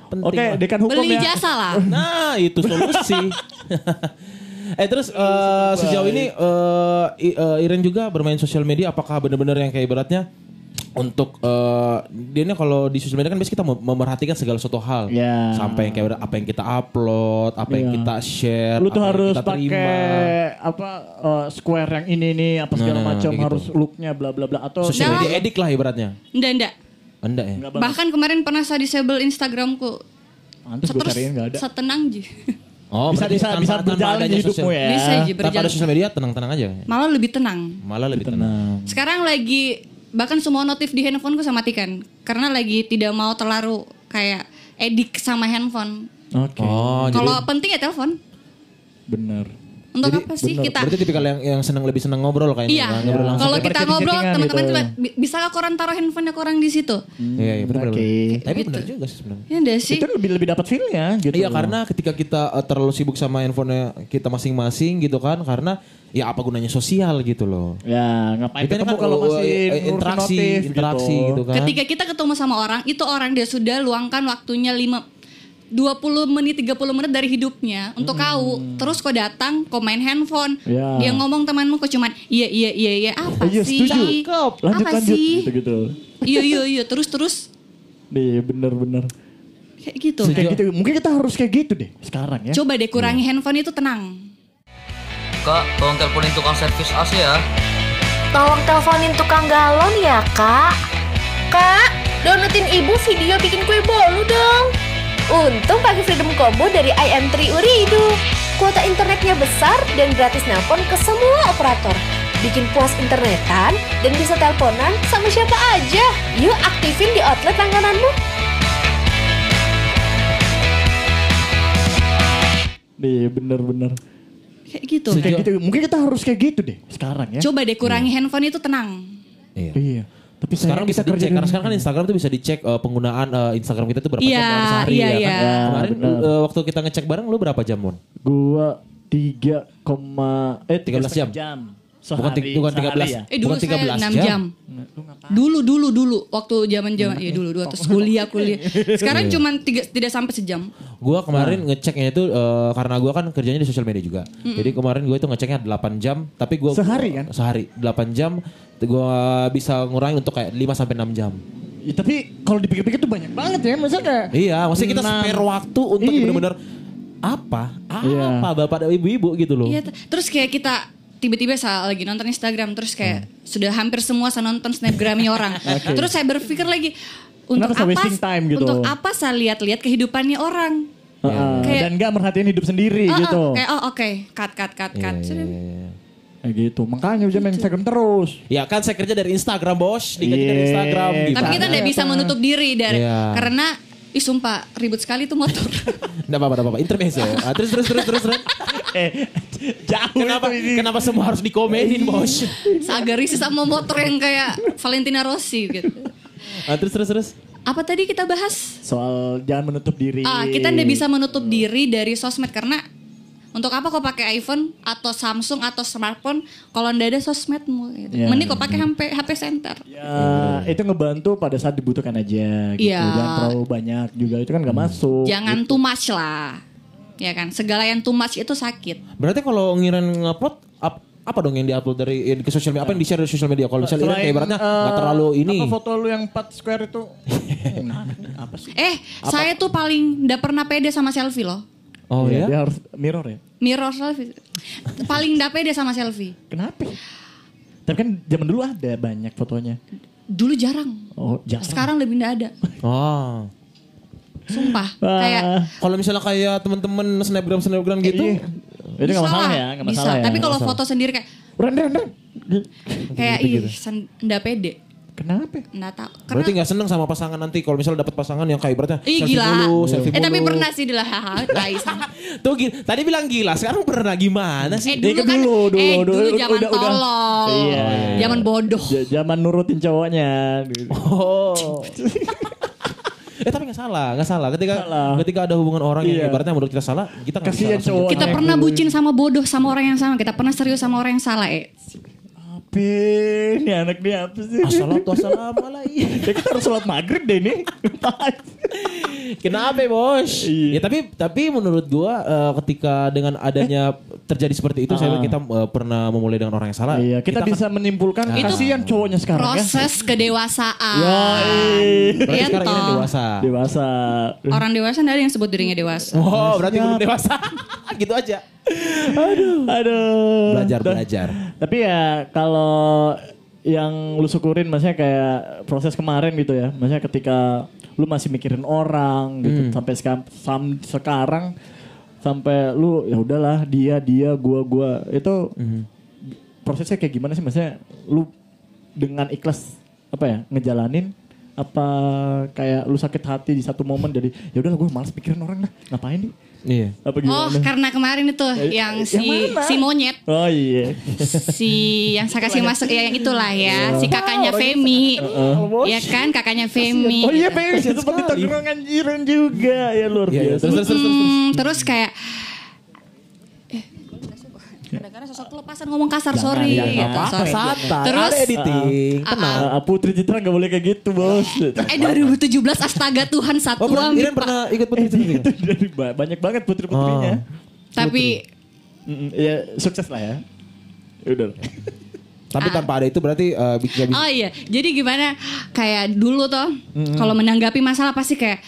[SPEAKER 3] Penting
[SPEAKER 4] Oke,
[SPEAKER 3] lah.
[SPEAKER 4] dekan hukum
[SPEAKER 5] beli
[SPEAKER 4] ya.
[SPEAKER 5] jasa lah
[SPEAKER 3] Nah, itu solusi. Eh terus eh, sejauh ini eh, I- eh, Iren juga bermain sosial media apakah benar-benar yang kayak ibaratnya untuk eh dia ini kalau di sosial media kan biasanya kita mem- memerhatikan segala suatu hal
[SPEAKER 4] Ya.
[SPEAKER 3] sampai yang kayak apa yang kita upload apa yang
[SPEAKER 4] Iya.
[SPEAKER 3] kita share
[SPEAKER 4] Lu tuh
[SPEAKER 3] apa yang
[SPEAKER 4] harus
[SPEAKER 3] kita terima.
[SPEAKER 4] pakai apa eh, square yang ini nih apa segala
[SPEAKER 3] Nah, nah,
[SPEAKER 4] macam
[SPEAKER 3] gitu.
[SPEAKER 4] harus looknya bla bla bla atau
[SPEAKER 3] sosial
[SPEAKER 5] Nah.
[SPEAKER 3] media edik lah ibaratnya
[SPEAKER 5] enggak enggak
[SPEAKER 3] enggak ya
[SPEAKER 5] bahkan kemarin pernah saya disable Instagramku
[SPEAKER 4] Pantes gue
[SPEAKER 5] terus
[SPEAKER 4] cariin enggak ada.
[SPEAKER 5] setenang ji (laughs)
[SPEAKER 3] Oh,
[SPEAKER 4] Bisa-
[SPEAKER 3] berarti
[SPEAKER 4] bisa-
[SPEAKER 3] tanpa-
[SPEAKER 4] bisa
[SPEAKER 3] tanpa
[SPEAKER 4] berjalan di hidupmu
[SPEAKER 3] sosial-
[SPEAKER 4] ya.
[SPEAKER 5] Bisa, Ji,
[SPEAKER 3] Tanpa ada
[SPEAKER 5] berjalan.
[SPEAKER 3] sosial media tenang-tenang aja.
[SPEAKER 5] malah lebih tenang
[SPEAKER 3] Malah lebih tenang.
[SPEAKER 4] Tenang.
[SPEAKER 5] Sekarang lagi bahkan semua notif di handphoneku saya matikan karena lagi tidak mau terlalu kayak edik sama handphone.
[SPEAKER 4] Oke.
[SPEAKER 3] Oh, jadi
[SPEAKER 5] Kalau penting ya telepon.
[SPEAKER 4] Bener.
[SPEAKER 5] Untuk
[SPEAKER 3] Jadi,
[SPEAKER 5] apa sih
[SPEAKER 4] bener.
[SPEAKER 5] kita?
[SPEAKER 3] berarti tipikal yang yang senang lebih senang ngobrol kayaknya.
[SPEAKER 5] Iya.
[SPEAKER 3] kan? Ngobrol langsung.
[SPEAKER 5] Kalau kita ngobrol
[SPEAKER 4] chatting-chattingan
[SPEAKER 5] teman-teman
[SPEAKER 4] gitu.
[SPEAKER 5] juga "Bi- bisa gak koran taruh handphonenya korang di situ?
[SPEAKER 3] Iya, iya benar.
[SPEAKER 4] Oke.
[SPEAKER 3] Tapi benar juga sih sebenarnya.
[SPEAKER 5] Ya enggak sih?
[SPEAKER 4] Itu lebih lebih dapat feel-nya gitu.
[SPEAKER 3] Iya karena ketika kita uh, terlalu sibuk sama handphonenya kita masing-masing gitu kan karena ya apa gunanya sosial gitu loh.
[SPEAKER 4] Ya, ngapain
[SPEAKER 3] Kita kan
[SPEAKER 4] kalau
[SPEAKER 3] uh,
[SPEAKER 4] masih
[SPEAKER 3] eh,
[SPEAKER 4] ngurusin
[SPEAKER 3] interaksi,
[SPEAKER 4] notif
[SPEAKER 3] interaksi gitu, kan.
[SPEAKER 5] Ketika kita ketemu sama orang, itu orang dia sudah luangkan waktunya 5 20 menit 30 menit dari hidupnya untuk kau. Terus kau datang, kau main handphone.
[SPEAKER 4] Ya.
[SPEAKER 5] Dia ngomong temanmu kau cuman iya iya iya iya apa
[SPEAKER 4] Iya,
[SPEAKER 5] sih?
[SPEAKER 4] setuju. Lanjut
[SPEAKER 5] apa
[SPEAKER 4] lanjut
[SPEAKER 5] sih?
[SPEAKER 4] gitu-gitu.
[SPEAKER 5] Iya iya iya terus terus
[SPEAKER 4] Iya, bener-bener.
[SPEAKER 5] kayak gitu.
[SPEAKER 4] Kayak gitu. Mungkin kita harus kayak gitu deh sekarang ya.
[SPEAKER 5] Coba deh kurangi handphone itu tenang.
[SPEAKER 6] Kak, tolong teleponin tukang servis AC ya.
[SPEAKER 7] Tolong teleponin tukang galon ya, Kak. Kak, downloadin ibu video bikin kue bolu dong. Untung pakai Freedom Combo dari IM3 Uridu. Kuota internetnya besar dan gratis nelpon ke semua operator. Bikin puas internetan dan bisa teleponan sama siapa aja. Yuk aktifin di outlet langgananmu.
[SPEAKER 4] Iya, bener-bener.
[SPEAKER 5] Kayak gitu.
[SPEAKER 4] Kayak gitu. Mungkin kita harus kayak gitu deh sekarang ya.
[SPEAKER 5] Coba deh kurangi handphone itu tenang.
[SPEAKER 3] Iya.
[SPEAKER 4] Iya. Tapi
[SPEAKER 3] Sekarang bisa
[SPEAKER 4] kerja
[SPEAKER 3] dicek
[SPEAKER 4] di
[SPEAKER 3] karena sekarang kan. Instagram tuh bisa dicek eh, penggunaan eh, Instagram kita tuh berapa
[SPEAKER 5] Iya,
[SPEAKER 3] jam dalam sehari
[SPEAKER 5] iya,
[SPEAKER 3] ya kan.
[SPEAKER 5] iya.
[SPEAKER 3] Kemarin
[SPEAKER 4] benar.
[SPEAKER 3] eh, waktu kita ngecek bareng lu berapa jam, Mon?
[SPEAKER 4] Gua 3, eh
[SPEAKER 3] 13 jam.
[SPEAKER 4] jam.
[SPEAKER 3] Bukan
[SPEAKER 4] Sehari,
[SPEAKER 3] ti- bukan
[SPEAKER 4] sehari
[SPEAKER 3] 13.
[SPEAKER 4] ya?
[SPEAKER 5] Eh dulu
[SPEAKER 3] Bukan
[SPEAKER 5] saya
[SPEAKER 3] 13
[SPEAKER 5] 6
[SPEAKER 3] jam.
[SPEAKER 5] jam. Dulu dulu dulu waktu zaman zaman ya dulu dulu terus kuliah kuliah. (laughs) Sekarang cuman tiga, tidak sampai sejam.
[SPEAKER 3] Gua kemarin ngeceknya itu eh, karena gua kan kerjanya di sosial media juga. Jadi kemarin gue itu ngeceknya 8 jam, tapi gua
[SPEAKER 4] Sehari kan?
[SPEAKER 3] Sehari 8 jam gua bisa ngurangin untuk kayak 5 sampai 6 jam.
[SPEAKER 4] Ya, tapi kalau dipikir-pikir tuh banyak banget ya. Masa kayak
[SPEAKER 3] Iya, maksudnya kita
[SPEAKER 4] enam.
[SPEAKER 3] spare waktu untuk
[SPEAKER 4] Iya.
[SPEAKER 3] benar-benar apa?
[SPEAKER 4] Iya.
[SPEAKER 3] Apa bapak dan ibu-ibu gitu loh.
[SPEAKER 5] Iya, terus kayak kita tiba-tiba saat lagi nonton Instagram terus kayak sudah hampir semua saya nonton snapgramnya orang. (laughs) Terus saya berpikir lagi untuk
[SPEAKER 4] Kenapa saya
[SPEAKER 5] apa
[SPEAKER 4] time gitu?
[SPEAKER 5] untuk apa saya lihat-lihat kehidupannya orang.
[SPEAKER 4] Heeh,
[SPEAKER 5] Kayak-
[SPEAKER 4] dan gak merhatiin hidup sendiri
[SPEAKER 5] ah,
[SPEAKER 4] gitu.
[SPEAKER 5] kayak oh oke, cut cut cut cut.
[SPEAKER 3] Iya,
[SPEAKER 5] Sudah.
[SPEAKER 3] iya, iya.
[SPEAKER 4] Kayak gitu. Makanya bisa main Instagram terus.
[SPEAKER 3] Ya kan saya kerja dari Instagram bos, digaji dari
[SPEAKER 4] Iya.
[SPEAKER 3] Instagram.
[SPEAKER 5] Tapi kita tidak bisa menutup diri dari
[SPEAKER 3] Iya.
[SPEAKER 5] karena Ih sumpah ribut sekali tuh motor. (laughs)
[SPEAKER 3] Nggak apa-apa, apa-apa. Intermezzo. Ah, terus, terus, terus, terus, terus. (laughs)
[SPEAKER 4] eh, jauh
[SPEAKER 3] Kenapa,
[SPEAKER 4] itu ini.
[SPEAKER 3] kenapa semua harus dikomenin bos?
[SPEAKER 5] Seagak risih sama motor yang kayak Valentina Rossi gitu.
[SPEAKER 3] Ah, terus, terus, terus.
[SPEAKER 5] Apa tadi kita bahas?
[SPEAKER 4] Soal jangan menutup diri.
[SPEAKER 5] Ah, kita tidak bisa menutup diri dari sosmed karena untuk apa kau pakai iPhone atau Samsung atau smartphone kalau ndak ada sosmedmu gitu.
[SPEAKER 4] Ya.
[SPEAKER 5] Mending kau pakai HP HP center.
[SPEAKER 4] Ya, itu ngebantu pada saat dibutuhkan aja gitu.
[SPEAKER 5] Iya.
[SPEAKER 4] Jangan terlalu banyak juga itu kan gak masuk.
[SPEAKER 5] Jangan too much lah. Ya kan, segala yang too much itu sakit.
[SPEAKER 3] Berarti kalau ngiran ngupload, ap- apa dong yang diupload dari eh, ke sosial media? Apa yang di-share di sosial media? Kalau misalnya Iren kayak ibaratnya nggak
[SPEAKER 4] eh,
[SPEAKER 3] terlalu ini.
[SPEAKER 4] Apa foto lu yang 4 square itu? (laughs) nah, apa sih?
[SPEAKER 5] Eh, saya tuh paling ndak pernah pede sama selfie loh.
[SPEAKER 3] Oh
[SPEAKER 4] Iya,
[SPEAKER 3] ya?
[SPEAKER 4] Dia harus mirror ya.
[SPEAKER 5] Mirror selfie. paling ndak pede sama selfie.
[SPEAKER 4] Kenapa? Tapi kan zaman dulu ada banyak fotonya.
[SPEAKER 5] Dulu jarang.
[SPEAKER 4] Oh, jarang.
[SPEAKER 5] Sekarang lebih ndak ada.
[SPEAKER 3] Oh.
[SPEAKER 5] Sumpah. Kayak
[SPEAKER 3] Kalau misalnya kayak teman-teman snapgram snapgram gitu,
[SPEAKER 4] Iya. Itu gak
[SPEAKER 5] bisa
[SPEAKER 4] masalah
[SPEAKER 5] lah,
[SPEAKER 4] ya, gak
[SPEAKER 5] bisa.
[SPEAKER 4] masalah ya.
[SPEAKER 5] Tapi kalau foto sendiri kayak
[SPEAKER 4] Ren, Ren, Ren.
[SPEAKER 5] kayak ih sen- ndak pede.
[SPEAKER 4] Kenapa?
[SPEAKER 5] Nggak tahu. Karena
[SPEAKER 3] berarti nggak seneng sama pasangan nanti kalau misalnya dapat pasangan yang kayak ibaratnya
[SPEAKER 5] Ih
[SPEAKER 3] selfie
[SPEAKER 5] gila.
[SPEAKER 3] mulu, selfie
[SPEAKER 5] eh tapi pernah sih lah hahaha, (laughs) tai sama.
[SPEAKER 3] Tuh gila, tadi bilang gila, sekarang pernah gimana sih?
[SPEAKER 5] Eh dulu kan
[SPEAKER 4] dulu, dulu,
[SPEAKER 5] eh
[SPEAKER 4] dulu,
[SPEAKER 5] dulu zaman
[SPEAKER 4] udah- udah.
[SPEAKER 5] tolol.
[SPEAKER 4] Iya.
[SPEAKER 5] Zaman bodoh.
[SPEAKER 4] J- Zaman nurutin cowoknya.
[SPEAKER 3] Oh. (laughs) eh tapi nggak salah, nggak salah. Ketika
[SPEAKER 4] Salah.
[SPEAKER 3] ketika ada hubungan orang yang
[SPEAKER 4] Iya.
[SPEAKER 3] ibaratnya menurut kita salah, kita nggak bisa
[SPEAKER 4] cowok.
[SPEAKER 5] Kita
[SPEAKER 4] Nah,
[SPEAKER 5] pernah bucin sama bodoh sama orang yang sama. Kita pernah serius sama orang yang salah, eh.
[SPEAKER 4] Apa? Ini anak dia apa sih?
[SPEAKER 3] Assalatu wassalamualaikum.
[SPEAKER 4] Ya kita (laughs) harus sholat maghrib deh ini.
[SPEAKER 3] Kenapa bos?
[SPEAKER 4] Iya.
[SPEAKER 3] Ya tapi tapi menurut gua eh, ketika dengan adanya terjadi seperti itu, saya kita eh, pernah memulai dengan orang yang salah.
[SPEAKER 4] Iya, kita,
[SPEAKER 3] akan-
[SPEAKER 4] bisa menimpulkan
[SPEAKER 5] Itu
[SPEAKER 4] kasihan cowoknya sekarang ya.
[SPEAKER 5] Proses kedewasaan.
[SPEAKER 4] Yoi.
[SPEAKER 3] berarti
[SPEAKER 5] Iya
[SPEAKER 3] sekarang ini dewasa.
[SPEAKER 4] Dewasa.
[SPEAKER 5] Orang dewasa ada yang sebut dirinya dewasa.
[SPEAKER 3] Oh, berarti belum dewasa. (laughs) gitu aja.
[SPEAKER 4] Aduh. Aduh.
[SPEAKER 3] Belajar belajar.
[SPEAKER 4] Tapi ya kalau yang lu syukurin maksudnya kayak proses kemarin gitu ya. Maksudnya ketika lu masih mikirin orang gitu sampai seka- sam- sekarang sampai lu ya udahlah dia dia gua gua. Itu prosesnya kayak gimana sih? Maksudnya lu dengan ikhlas apa ya ngejalanin? Apa kayak lu sakit hati di satu momen jadi ya udahlah gue malas pikirin orang dah ngapain nih
[SPEAKER 3] Iya.
[SPEAKER 4] apa
[SPEAKER 5] Oh,
[SPEAKER 4] gimana
[SPEAKER 5] karena kemarin itu yang si
[SPEAKER 4] yang mana?
[SPEAKER 5] si monyet,
[SPEAKER 4] oh iya
[SPEAKER 5] si yang saya kasih masuk ya yang itulah ya, si kakaknya Femi. Ya kan kakaknya Femi.
[SPEAKER 4] Oh iya
[SPEAKER 5] gitu.
[SPEAKER 4] pengen itu seperti tongkrongan jiran juga ya luar
[SPEAKER 3] Iya, iya.
[SPEAKER 4] biasa.
[SPEAKER 3] Terus, terus, terus, terus.
[SPEAKER 5] Hmm, terus kayak kadang-kadang sosok kelepasan ngomong kasar
[SPEAKER 4] Jangan,
[SPEAKER 5] sorry
[SPEAKER 4] jangan,
[SPEAKER 5] gitu,
[SPEAKER 4] apa-apa,
[SPEAKER 5] sorry.
[SPEAKER 3] Santai.
[SPEAKER 5] Terus
[SPEAKER 3] ada editing. Tenang.
[SPEAKER 4] Ah, Putri Citra gak boleh kayak gitu bos.
[SPEAKER 5] eh (laughs) 2017 astaga Tuhan satu
[SPEAKER 3] Oh,
[SPEAKER 5] amit,
[SPEAKER 3] Iren pernah ikut putri Citra juga? (laughs)
[SPEAKER 4] itu banyak banget putri-putrinya.
[SPEAKER 5] tapi
[SPEAKER 4] Mm-mm, Ya sukses lah ya. Ya Udah. (laughs)
[SPEAKER 3] Tapi tanpa ada itu berarti eh, bisa bisa.
[SPEAKER 5] oh iya jadi gimana kayak dulu tuh kalau menanggapi masalah pasti kayak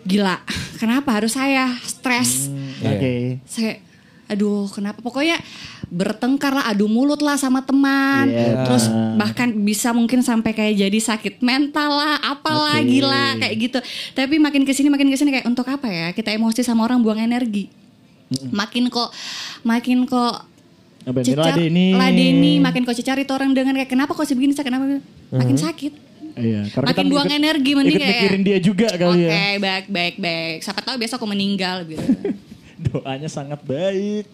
[SPEAKER 5] gila kenapa harus saya stres
[SPEAKER 3] Iya.
[SPEAKER 4] Oke.
[SPEAKER 5] saya aduh kenapa pokoknya bertengkar lah adu mulut lah sama teman
[SPEAKER 4] Iya.
[SPEAKER 5] terus bahkan bisa mungkin sampai kayak jadi sakit mental lah apalah
[SPEAKER 4] Oke.
[SPEAKER 5] gila kayak gitu tapi makin ke sini makin ke sini kayak untuk apa ya kita emosi sama orang buang energi makin kok makin kok cecar
[SPEAKER 4] Ladeni.
[SPEAKER 5] ladeni makin kok cecar itu orang dengan kayak kenapa kok sih begini saya kenapa begini?" makin sakit
[SPEAKER 4] Iya.
[SPEAKER 5] Makin
[SPEAKER 4] kita
[SPEAKER 5] buang
[SPEAKER 4] ikut-
[SPEAKER 5] energi, mending
[SPEAKER 4] ikut
[SPEAKER 5] kayak-
[SPEAKER 4] mikirin dia juga kali
[SPEAKER 5] Oke,
[SPEAKER 4] ya.
[SPEAKER 5] baik, baik, baik. Siapa tahu besok aku meninggal gitu. (laughs)
[SPEAKER 4] Doanya sangat baik.